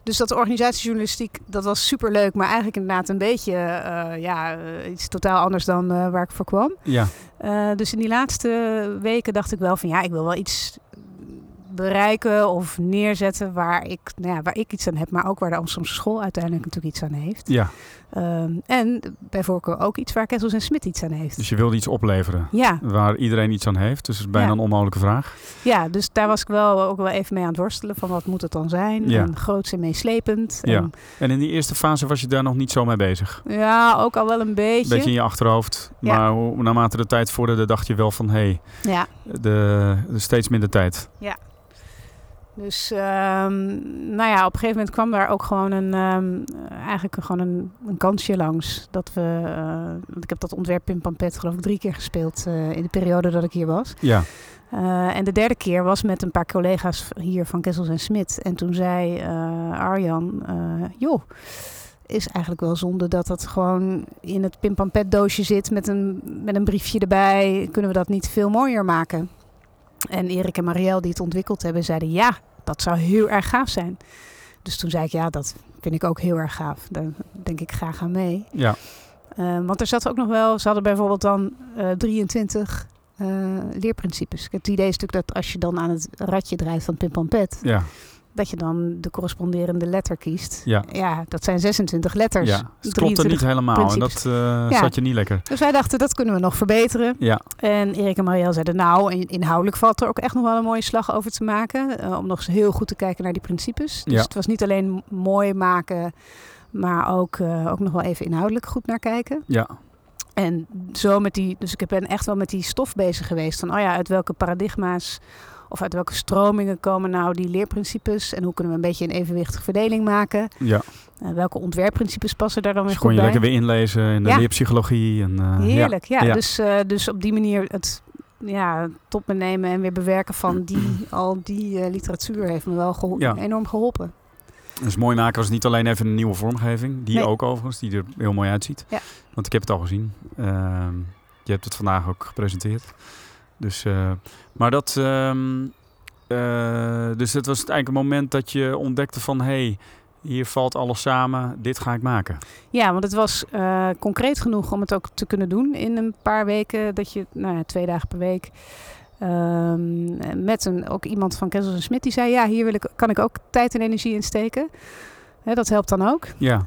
Dus dat organisatiejournalistiek, dat was super leuk, maar eigenlijk inderdaad een beetje eh, ja, eh, iets totaal anders dan waar ik voor kwam. Ja, dus in die laatste weken dacht ik wel van ja, ik wil wel iets bereiken of neerzetten waar ik, nou ja, waar ik iets aan heb, maar ook waar de Amsterdamse school uiteindelijk natuurlijk iets aan heeft. ja. Ehm, en bij voorkeur ook iets waar Kessels en Smit iets aan heeft. Dus je wilde iets opleveren. Ja, Waar iedereen iets aan heeft. Dus het is bijna Ja. een onmogelijke vraag. ja, dus daar was ik wel ook wel even mee aan het worstelen van wat moet het dan zijn. Ja. En groots en meeslepend. Ja. En, En in die eerste fase was je daar nog niet zo mee bezig. ja, ook al wel een beetje. Beetje in je achterhoofd. Ja. Maar hoe, naarmate de tijd vorderde, dacht je wel van... hé, hey, Ja, de, de steeds minder tijd. Dus ehm, nou ja, op een gegeven moment kwam daar ook gewoon een, ehm, eigenlijk gewoon een, een kansje langs. Dat we, eh, want ik heb dat ontwerp in Pampet geloof ik drie keer gespeeld eh, in de periode dat ik hier was. Ja, Eh, en de derde keer was met een paar collega's hier van Kessels en Smit. En toen zei Arjan, joh, is eigenlijk wel zonde dat dat gewoon in het Pimpampet doosje zit met een, met een briefje erbij. Kunnen we dat niet veel mooier maken? En Erik en Marielle die het ontwikkeld hebben, zeiden ja, dat zou heel erg gaaf zijn. Dus toen zei ik ja, dat vind ik ook heel erg gaaf. Daar denk ik graag aan mee. ja, Eh, want er zat ook nog wel, ze hadden bijvoorbeeld dan eh 23 eh, leerprincipes. Het idee is natuurlijk dat als je dan aan het radje draait van Pimpampet, ja, dat je dan de corresponderende letter kiest. ja. Ja, dat zijn 26 letters. ja. Het klopte niet 23 helemaal en dat eh, Ja. zat je niet lekker. Dus wij dachten, dat kunnen we nog verbeteren. Ja, En Erik en Marielle zeiden, nou, in- inhoudelijk valt er ook echt nog wel een mooie slag over te maken. eh, om nog eens heel goed te kijken naar die principes. Dus Ja. het was niet alleen mooi maken, maar ook, eh, ook nog wel even inhoudelijk goed naar kijken. ja, En zo met die, dus ik ben echt wel met die stof bezig geweest. Van, oh ja, uit welke paradigma's of uit welke stromingen komen nou die leerprincipes? En hoe kunnen we een beetje een evenwichtige verdeling maken? ja. Eh, welke ontwerpprincipes passen daar dan weer Dus kon goed je bij? lekker weer inlezen in de Ja. leerpsychologie. En, eh, Heerlijk, ja. Ja. Dus, eh, dus op die manier het ja, tot me nemen en weer bewerken van [clears throat] die, al die literatuur heeft me wel geho- enorm geholpen. Dus mooi maken was niet alleen even een nieuwe vormgeving. Die Nee. ook overigens, die er heel mooi uitziet. Ja. Want ik heb het al gezien. Ehm, je hebt het vandaag ook gepresenteerd. Dus, eh, maar dat... ehm, eh, dus het was eigenlijk een moment dat je ontdekte van... hé, hey, hier valt alles samen. Dit ga ik maken. Ja, want het was eh, concreet genoeg om het ook te kunnen doen in een paar weken. Dat je, nou ja, twee dagen per week. Ehm, met een, ook iemand van Kessels en Smit die zei: Ja, hier wil ik, kan ik ook tijd en energie in steken. Dat helpt dan ook. Ja,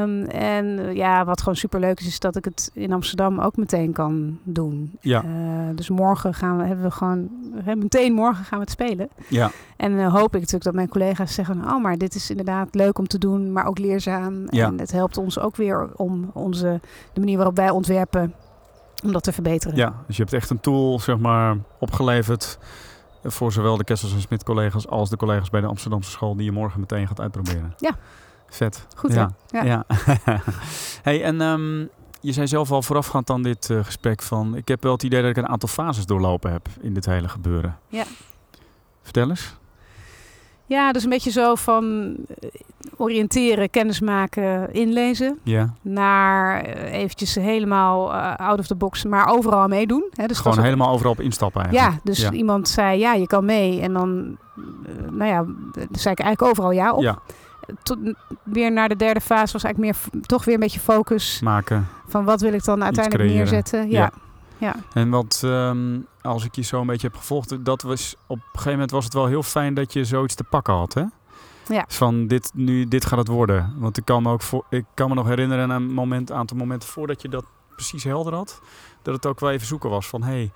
Ehm, en eh, ja, wat gewoon superleuk is, is dat ik het in Amsterdam ook meteen kan doen. Ja. Eh, dus morgen gaan we, hebben we gewoon, meteen morgen gaan we het spelen. ja, En eh, hoop ik natuurlijk dat mijn collega's zeggen, oh, maar dit is inderdaad leuk om te doen, maar ook leerzaam. Ja. En het helpt ons ook weer om onze, de manier waarop wij ontwerpen, om dat te verbeteren. ja. Dus je hebt echt een tool, zeg maar, opgeleverd... voor zowel de Kessels en Smit collega's... als de collega's bij de Amsterdamse school... die je morgen meteen gaat uitproberen. Ja. Vet. Goed Ja. hè? Ja. Ja. [laughs] hey, en ehm, je zei zelf al voorafgaand aan dit eh, gesprek van... ik heb wel het idee dat ik een aantal fases doorlopen heb in dit hele gebeuren. Ja. Vertel eens. Ja, dus een beetje zo van oriënteren, kennismaken, inlezen. Ja. Naar eh, eventjes helemaal eh, out of the box, maar overal meedoen. Hè? Dus Gewoon ook- helemaal overal op instappen eigenlijk. Ja, dus Ja. iemand zei ja, je kan mee. En dan, eh, nou ja, zei ik eigenlijk overal ja op. Ja, Tot, weer naar de derde fase was eigenlijk meer toch weer een beetje focus maken. van wat wil ik dan uiteindelijk neerzetten. Ja. Ja. En wat, ehm, als ik je zo een beetje heb gevolgd, dat was op een gegegen moment was het wel heel fijn dat je zoiets te pakken had, hè? Ja. Van dit, nu, dit gaat het worden. Want ik kan me ook voor, ik kan me nog herinneren aan een moment, aantal momenten voordat je dat precies helder had, dat het ook wel even zoeken was van, hé, hey,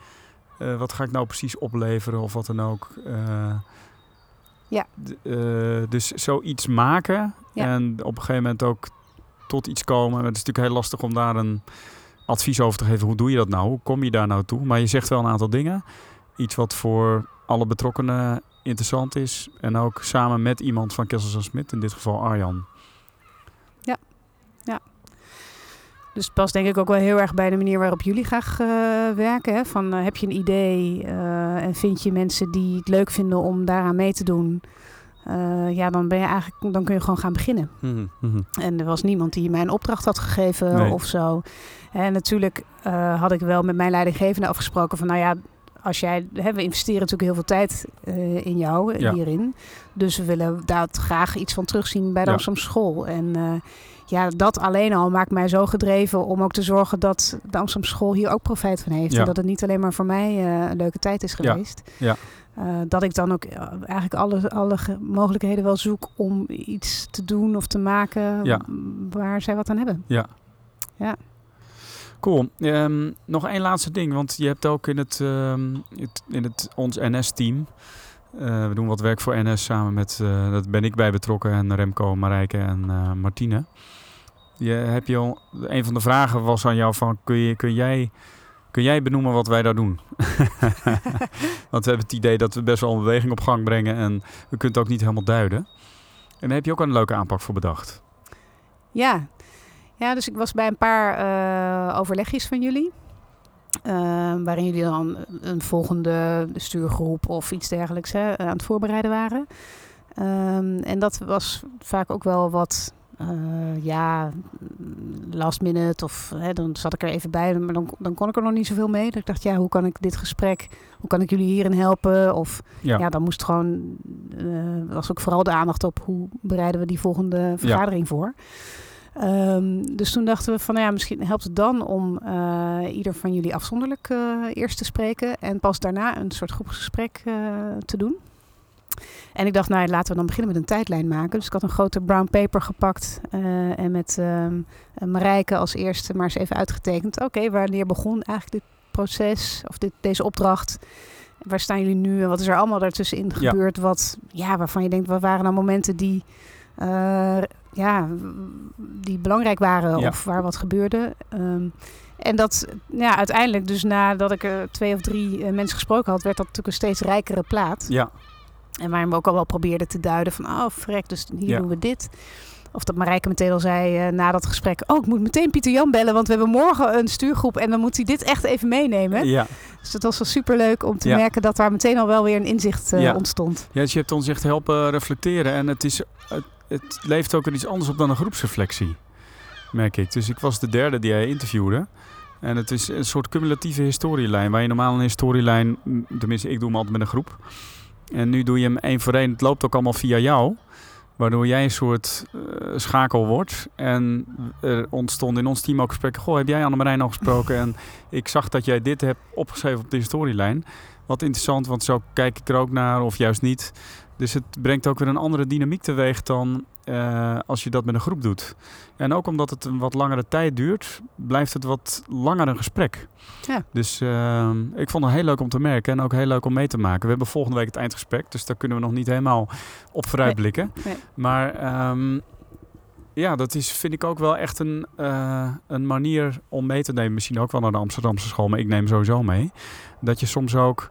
eh, wat ga ik nou precies opleveren of wat dan ook. Eh, Ja. eh, dus zoiets maken Ja. en op een gegeven moment ook tot iets komen. Het is natuurlijk heel lastig om daar een advies over te geven. Hoe doe je dat nou? Hoe kom je daar nou toe? Maar je zegt wel een aantal dingen. Iets wat voor alle betrokkenen interessant is. En ook samen met iemand van Kessels en Smit, in dit geval Arjan. Dus het past denk ik ook wel heel erg bij de manier waarop jullie graag eh, werken. Hè? Van, eh, heb je een idee eh, en vind je mensen die het leuk vinden om daaraan mee te doen? Eh, ja, dan ben je eigenlijk, dan kun je gewoon gaan beginnen. En er was niemand die mij een opdracht had gegeven Nee. of zo. En natuurlijk eh, had ik wel met mijn leidinggevende afgesproken van, nou ja, als jij, hè, we investeren natuurlijk heel veel tijd eh, in jou eh, Ja. hierin. Dus we willen daar graag iets van terugzien bij de Ja. Amsterdam School. En eh, ja, dat alleen al maakt mij zo gedreven om ook te zorgen dat de Amsterdam School hier ook profijt van heeft. Ja. En dat het niet alleen maar voor mij een leuke tijd is Ja. geweest. Ja. Dat ik dan ook eigenlijk alle, alle ge- mogelijkheden wel zoek om iets te doen of te maken Ja. waar zij wat aan hebben. Cool. Ehm, nog één laatste ding, want je hebt ook in het, ehm, in het ons NS-team. eh, we doen wat werk voor NS samen met, eh, dat ben ik bij betrokken, en Remco, Marijke en eh, Martine. Je, heb je al, een van de vragen was aan jou van, kun, je, kun jij Kun jij benoemen wat wij daar doen? [laughs] Want we hebben het idee dat we best wel een beweging op gang brengen en we kunnen het ook niet helemaal duiden. En daar heb je ook een leuke aanpak voor bedacht. Ja, ja dus ik was bij een paar uh, overlegjes van jullie. Uh, waarin jullie dan een volgende stuurgroep of iets dergelijks hè, aan het voorbereiden waren. Um, en dat was vaak ook wel wat uh, ja, last minute of hè, dan zat ik er even bij, maar dan, dan kon ik er nog niet zoveel mee. Dat ik dacht, ja, hoe kan ik dit gesprek, hoe kan ik jullie hierin helpen? Of ja, ja dan moest gewoon, uh, was ook vooral de aandacht op hoe bereiden we die volgende vergadering ja. voor. Um, dus toen dachten we van, nou ja, misschien helpt het dan om uh, ieder van jullie afzonderlijk eerst te spreken en pas daarna een soort groepsgesprek te doen. En ik dacht, nou laten we dan beginnen met een tijdlijn maken. Dus ik had een grote brown paper gepakt en met uh, Marijke als eerste maar eens even uitgetekend. Oké, okay, wanneer begon eigenlijk dit proces of dit, deze opdracht? Waar staan jullie nu en wat is er allemaal daartussenin gebeurd? Ja. Wat, ja, waarvan je denkt, wat waren nou momenten die, uh, ja, die belangrijk waren ja. of waar wat gebeurde? Um, en dat, ja, uiteindelijk, dus nadat ik er twee of drie mensen gesproken had, werd dat natuurlijk een steeds rijkere plaat. Ja. En waarin we ook al wel probeerden te duiden van, oh frek, dus hier ja. doen we dit. Of dat Marijke meteen al zei uh, na dat gesprek, oh ik moet meteen Pieter Jan bellen, want we hebben morgen een stuurgroep en dan moet hij dit echt even meenemen. Ja. Dus het was wel super leuk om te ja. merken dat daar meteen al wel weer een inzicht uh, ja. ontstond. Ja, dus je hebt ons echt helpen reflecteren en het, is, het, leeft ook er iets anders op dan een groepsreflectie, merk ik. Dus ik was de derde die hij interviewde. En het is een soort cumulatieve historielijn, waar je normaal een historielijn, tenminste ik doe hem altijd met een groep. En nu doe je hem één voor één. Het loopt ook allemaal via jou. Waardoor jij een soort uh, schakel wordt. En er ontstond in ons team ook gesprekken. Goh, heb jij Annemarijn al gesproken? en ik zag dat jij dit hebt opgeschreven op de historielijn. Wat interessant, want zo kijk ik er ook naar, of juist niet. Dus het brengt ook weer een andere dynamiek teweeg dan uh, als je dat met een groep doet. En ook omdat het een wat langere tijd duurt, blijft het wat langer een gesprek. Ja. Dus uh, ik vond het heel leuk om te merken en ook heel leuk om mee te maken. We hebben volgende week het eindgesprek, dus daar kunnen we nog niet helemaal op vooruitblikken. Nee. Nee. Maar um, ja, dat is, vind ik ook wel echt een, uh, een manier om mee te nemen. Misschien ook wel naar de Amsterdamse school, maar ik neem sowieso mee. Dat je soms ook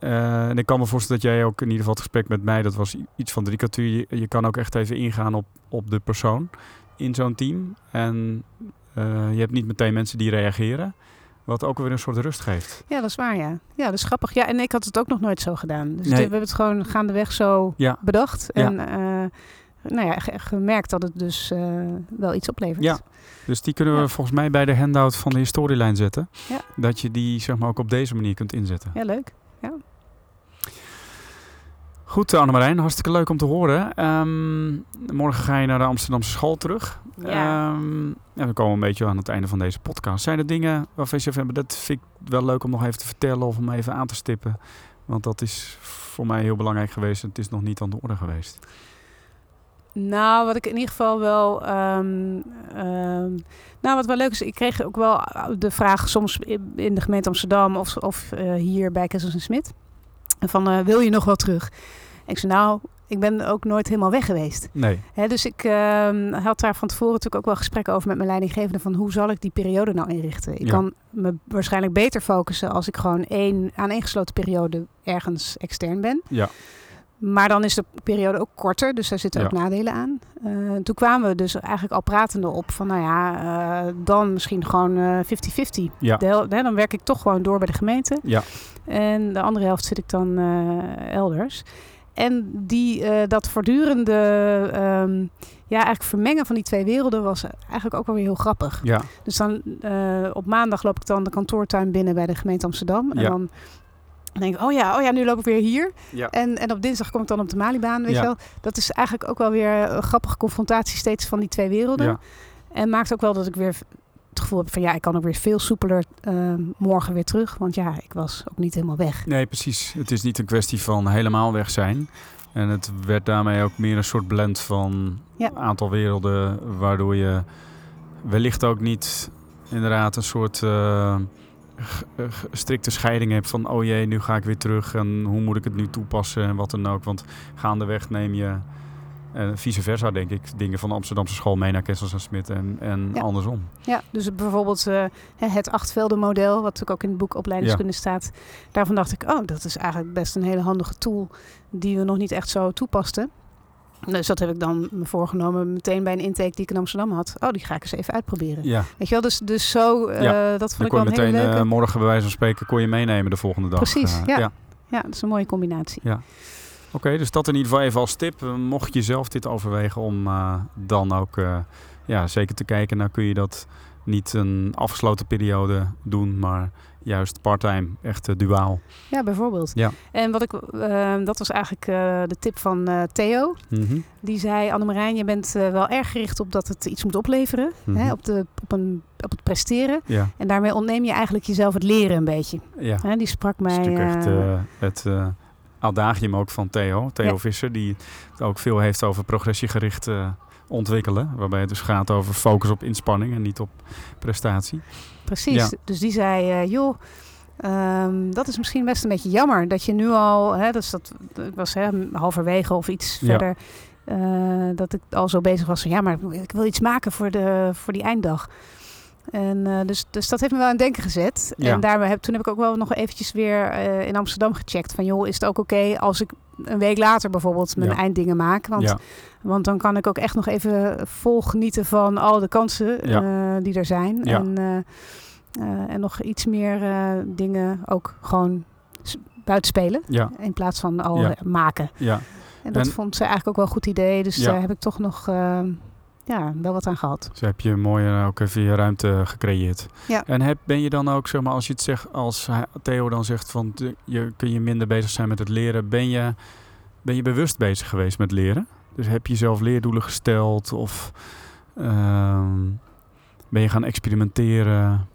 uh, en ik kan me voorstellen dat jij ook in ieder geval het gesprek met mij, dat was iets van kwartier. Je, je kan ook echt even ingaan op, op de persoon in zo'n team. En uh, je hebt niet meteen mensen die reageren. Wat ook weer een soort rust geeft. Ja, dat is waar, ja. Ja, dat is grappig. Ja, en ik had het ook nog nooit zo gedaan. Dus nee. we hebben het gewoon gaandeweg zo ja. bedacht. En ja. uh, nou ja, gemerkt dat het dus uh, wel iets oplevert. Ja, dus die kunnen we ja. volgens mij bij de handout van de historielijn zetten. Ja. Dat je die zeg maar ook op deze manier kunt inzetten. Ja, leuk. Ja. Goed, Annemarijn, hartstikke leuk om te horen. Um, morgen ga je naar de Amsterdamse school terug. Ja. Um, en we komen een beetje aan het einde van deze podcast. Zijn er dingen waarvan je zegt, dat vind ik wel leuk om nog even te vertellen of om even aan te stippen? Want dat is voor mij heel belangrijk geweest en het is nog niet aan de orde geweest. Nou, wat ik in ieder geval wel. Um, um, nou, wat wel leuk is, ik kreeg ook wel de vraag soms in de gemeente Amsterdam of, of uh, hier bij Kessels en Smit. Van uh, wil je nog wel terug? En ik zei nou, ik ben ook nooit helemaal weg geweest. Nee. Hè, dus ik uh, had daar van tevoren natuurlijk ook wel gesprekken over met mijn leidinggevende van hoe zal ik die periode nou inrichten. Ik Ja. kan me waarschijnlijk beter focussen als ik gewoon één aaneengesloten periode ergens extern ben. Ja. Maar dan is de periode ook korter, dus daar zitten ook Ja. nadelen aan. Eh, toen kwamen we dus eigenlijk al pratende op van, nou ja, eh, dan misschien gewoon eh, 50-50. Ja. De hel- hè, dan werk ik toch gewoon door bij de gemeente. Ja. En de andere helft zit ik dan eh, elders. En die, eh, dat voortdurende ehm, ja, eigenlijk vermengen van die twee werelden was eigenlijk ook wel weer heel grappig. Ja. Dus dan eh, op maandag loop ik dan de kantoortuin binnen bij de gemeente Amsterdam. En Ja. dan denk ik, oh ja, oh ja, nu loop ik weer hier. Ja. En, en op dinsdag kom ik dan op de Malibaan, weet Ja. je wel. Dat is eigenlijk ook wel weer een grappige confrontatie steeds van die twee werelden. Ja. En maakt ook wel dat ik weer het gevoel heb van ja, ik kan ook weer veel soepeler eh, morgen weer terug. Want ja, ik was ook niet helemaal weg. Nee, precies. Het is niet een kwestie van helemaal weg zijn. En het werd daarmee ook meer een soort blend van Ja. een aantal werelden, waardoor je wellicht ook niet inderdaad een soort eh, strikte scheiding hebt van oh jee, nu ga ik weer terug en hoe moet ik het nu toepassen en wat dan ook. Want gaandeweg neem je En vice versa, denk ik. Dingen van de Amsterdamse school mee naar Kessels en Smit en, en Ja. andersom. Ja, dus bijvoorbeeld eh, hè, het achtveldenmodel, wat natuurlijk ook in het boek opleidingskunde staat. Daarvan dacht ik, oh, dat is eigenlijk best een hele handige tool die we nog niet echt zo toepasten. Dus dat heb ik dan me voorgenomen meteen bij een intake die ik in Amsterdam had. Oh, die ga ik eens even uitproberen. Ja, Weet je wel, dus, dus zo, eh, Ja, dat dan vond ik kon wel je een hele meteen leuke. eh, morgen bij wijze van spreken kon je meenemen de volgende dag. Precies, Eh, ja. ja, dat is een mooie combinatie. Oké, dus dat in ieder geval even als tip. Eh, Mocht je zelf dit overwegen om eh, dan ook eh, ja, zeker te kijken, nou kun je dat niet een afgesloten periode doen, maar juist parttime, echt eh, duaal. Ja, bijvoorbeeld. Ja. En wat ik, eh, dat was eigenlijk eh, de tip van Theo. Mhm, Die zei, Annemarijn, je bent wel erg gericht op dat het iets moet opleveren. mhm. Hè, op, de, op, een, op het presteren. Ja, En daarmee ontneem je eigenlijk jezelf het leren een beetje. ja. Hè, die sprak Dat is mij... natuurlijk echt het adagium ook van Theo, Theo Ja. Visser, die het ook veel heeft over progressiegericht eh, ontwikkelen. Waarbij het dus gaat over focus op inspanning en niet op prestatie. Precies. Ja. Dus die zei, eh, joh, ehm, dat is misschien best een beetje jammer dat je nu al, hè, dus dat dat was hè, halverwege of iets Ja. verder, eh, dat ik al zo bezig was van, ja, maar ik wil iets maken voor, de, voor die einddag. En eh, dus, dus dat heeft me wel aan het denken gezet. Ja. En daarmee heb, toen heb ik ook wel nog eventjes weer in Amsterdam gecheckt van, joh, is het ook oké als ik een week later bijvoorbeeld mijn Ja. einddingen maak? Want ja, want dan kan ik ook echt nog even vol genieten van al de kansen Ja. eh, die er zijn. Ja. En, eh, eh, en nog iets meer dingen ook gewoon s- buiten spelen. ja, In plaats van al maken. ja. En dat En- vond ze eigenlijk ook wel een goed idee. Dus daar heb ik toch nog ja, wel wat aan gehad. Dus heb je mooi eh, ook even je ruimte gecreëerd. Ja. En heb, ben je dan ook, zeg maar, als je het zegt, als Theo dan zegt van je kun je minder bezig zijn met het leren, ben je, ben je bewust bezig geweest met leren? Dus heb je zelf leerdoelen gesteld of ehm, ben je gaan experimenteren?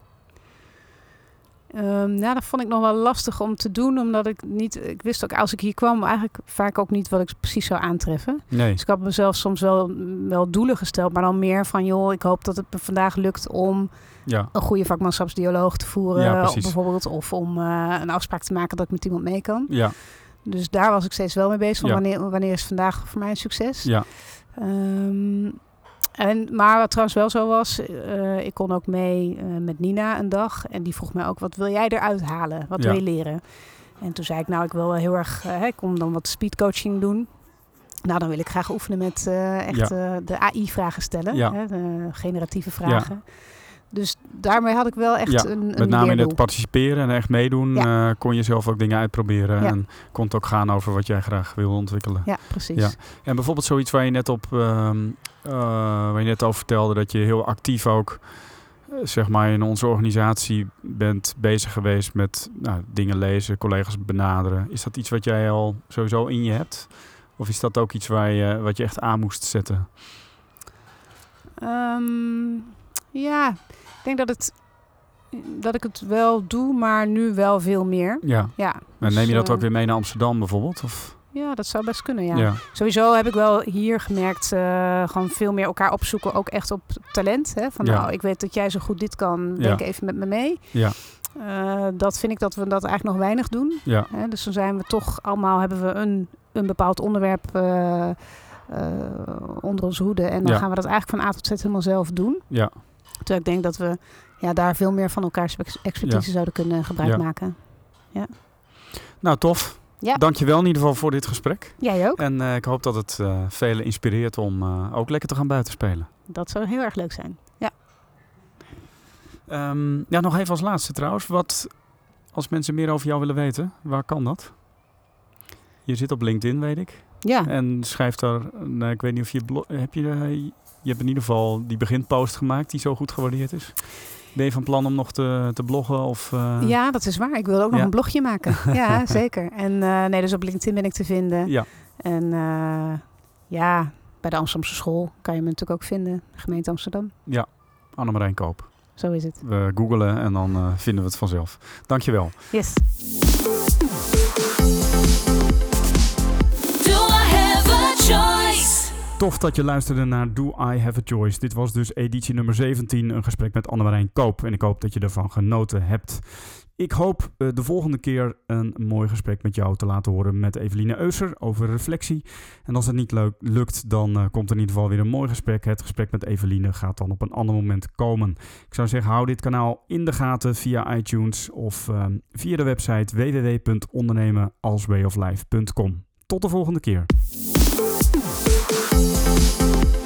Ehm, nou, dat vond ik nog wel lastig om te doen. Omdat ik niet... Ik wist ook als ik hier kwam eigenlijk vaak ook niet wat ik precies zou aantreffen. Nee. Dus ik had mezelf soms wel, wel doelen gesteld. Maar dan meer van, joh, ik hoop dat het me vandaag lukt om Ja, een goede vakmanschapsdialoog te voeren. Ja, bijvoorbeeld. Of om eh, een afspraak te maken dat ik met iemand mee kan. ja, Dus daar was ik steeds wel mee bezig. Van Ja. wanneer, wanneer is vandaag voor mij een succes? ja, Ehm, en, maar wat trouwens wel zo was, eh, ik kon ook mee eh, met Nina een dag. En die vroeg mij ook, wat wil jij eruit halen? Wat Ja. wil je leren? En toen zei ik, nou, ik wil wel heel erg, eh, ik kom dan wat speedcoaching doen. Nou, dan wil ik graag oefenen met echt de AI-vragen stellen. Hè, de generatieve vragen. Dus daarmee had ik wel echt Ja, een, een met name in het participeren en echt meedoen eh, kon je zelf ook dingen uitproberen. Ja. En kon het ook gaan over wat jij graag wilde ontwikkelen. Ja, precies. Ja. En bijvoorbeeld zoiets waar je net op, ehm, eh, waar je net over vertelde, dat je heel actief ook, eh, zeg maar, in onze organisatie bent bezig geweest met nou, dingen lezen, collega's benaderen. Is dat iets wat jij al sowieso in je hebt? Of is dat ook iets waar je, wat je echt aan moest zetten? Ehm, ja, denk dat, het, dat ik het wel doe, maar nu wel veel meer. Ja. Ja, En dus, neem je dat eh, ook weer mee naar Amsterdam bijvoorbeeld? Of? Ja, dat zou best kunnen, ja. Ja. Sowieso heb ik wel hier gemerkt, eh, gewoon veel meer elkaar opzoeken, ook echt op talent. Hè? Van Ja. nou, ik weet dat jij zo goed dit kan, Ja. denk even met me mee. Ja. Eh, dat vind ik dat we dat eigenlijk nog weinig doen. Ja. Dus dan zijn we toch allemaal, hebben we een, een bepaald onderwerp onder onze hoede. En dan gaan we dat eigenlijk van A tot Z helemaal zelf doen. Ja. Terwijl ik denk dat we ja, daar veel meer van elkaars ex- expertise zouden kunnen gebruik Ja. maken. Nou, tof. Ja. Dankjewel in ieder geval voor dit gesprek. Jij ook? En eh, ik hoop dat het eh, velen inspireert om eh, ook lekker te gaan buitenspelen. Dat zou heel erg leuk zijn. Ja. Ehm, ja, nog even als laatste trouwens. Wat, als mensen meer over jou willen weten, waar kan dat? Je zit op LinkedIn, weet ik. Ja. En schrijft daar, nou, ik weet niet of je, blo- heb je, je hebt in ieder geval die beginpost gemaakt die zo goed gewaardeerd is. Ben je van plan om nog te, te bloggen? Of, eh, Ja, dat is waar. Ik wil ook nog Ja. een blogje maken. [laughs] ja, zeker. En eh, nee, dus op LinkedIn ben ik te vinden. Ja, En eh, ja, bij de Amsterdamse school kan je me natuurlijk ook vinden. Gemeente Amsterdam. Annemarijn Koop. Zo is het. We googelen en dan vinden we het vanzelf. Dankjewel. Yes. Tof dat je luisterde naar Do I Have a Choice. Dit was dus editie nummer 17, een gesprek met Annemarijn Koop. En ik hoop dat je ervan genoten hebt. Ik hoop uh, de volgende keer een mooi gesprek met jou te laten horen met Eveline Euser over reflectie. En als het niet lukt, dan uh, komt er in ieder geval weer een mooi gesprek. Het gesprek met Eveline gaat dan op een ander moment komen. Ik zou zeggen, hou dit kanaal in de gaten via iTunes of uh, via de website www.ondernemenalswayoflife.com. Tot de volgende keer. フフフフ。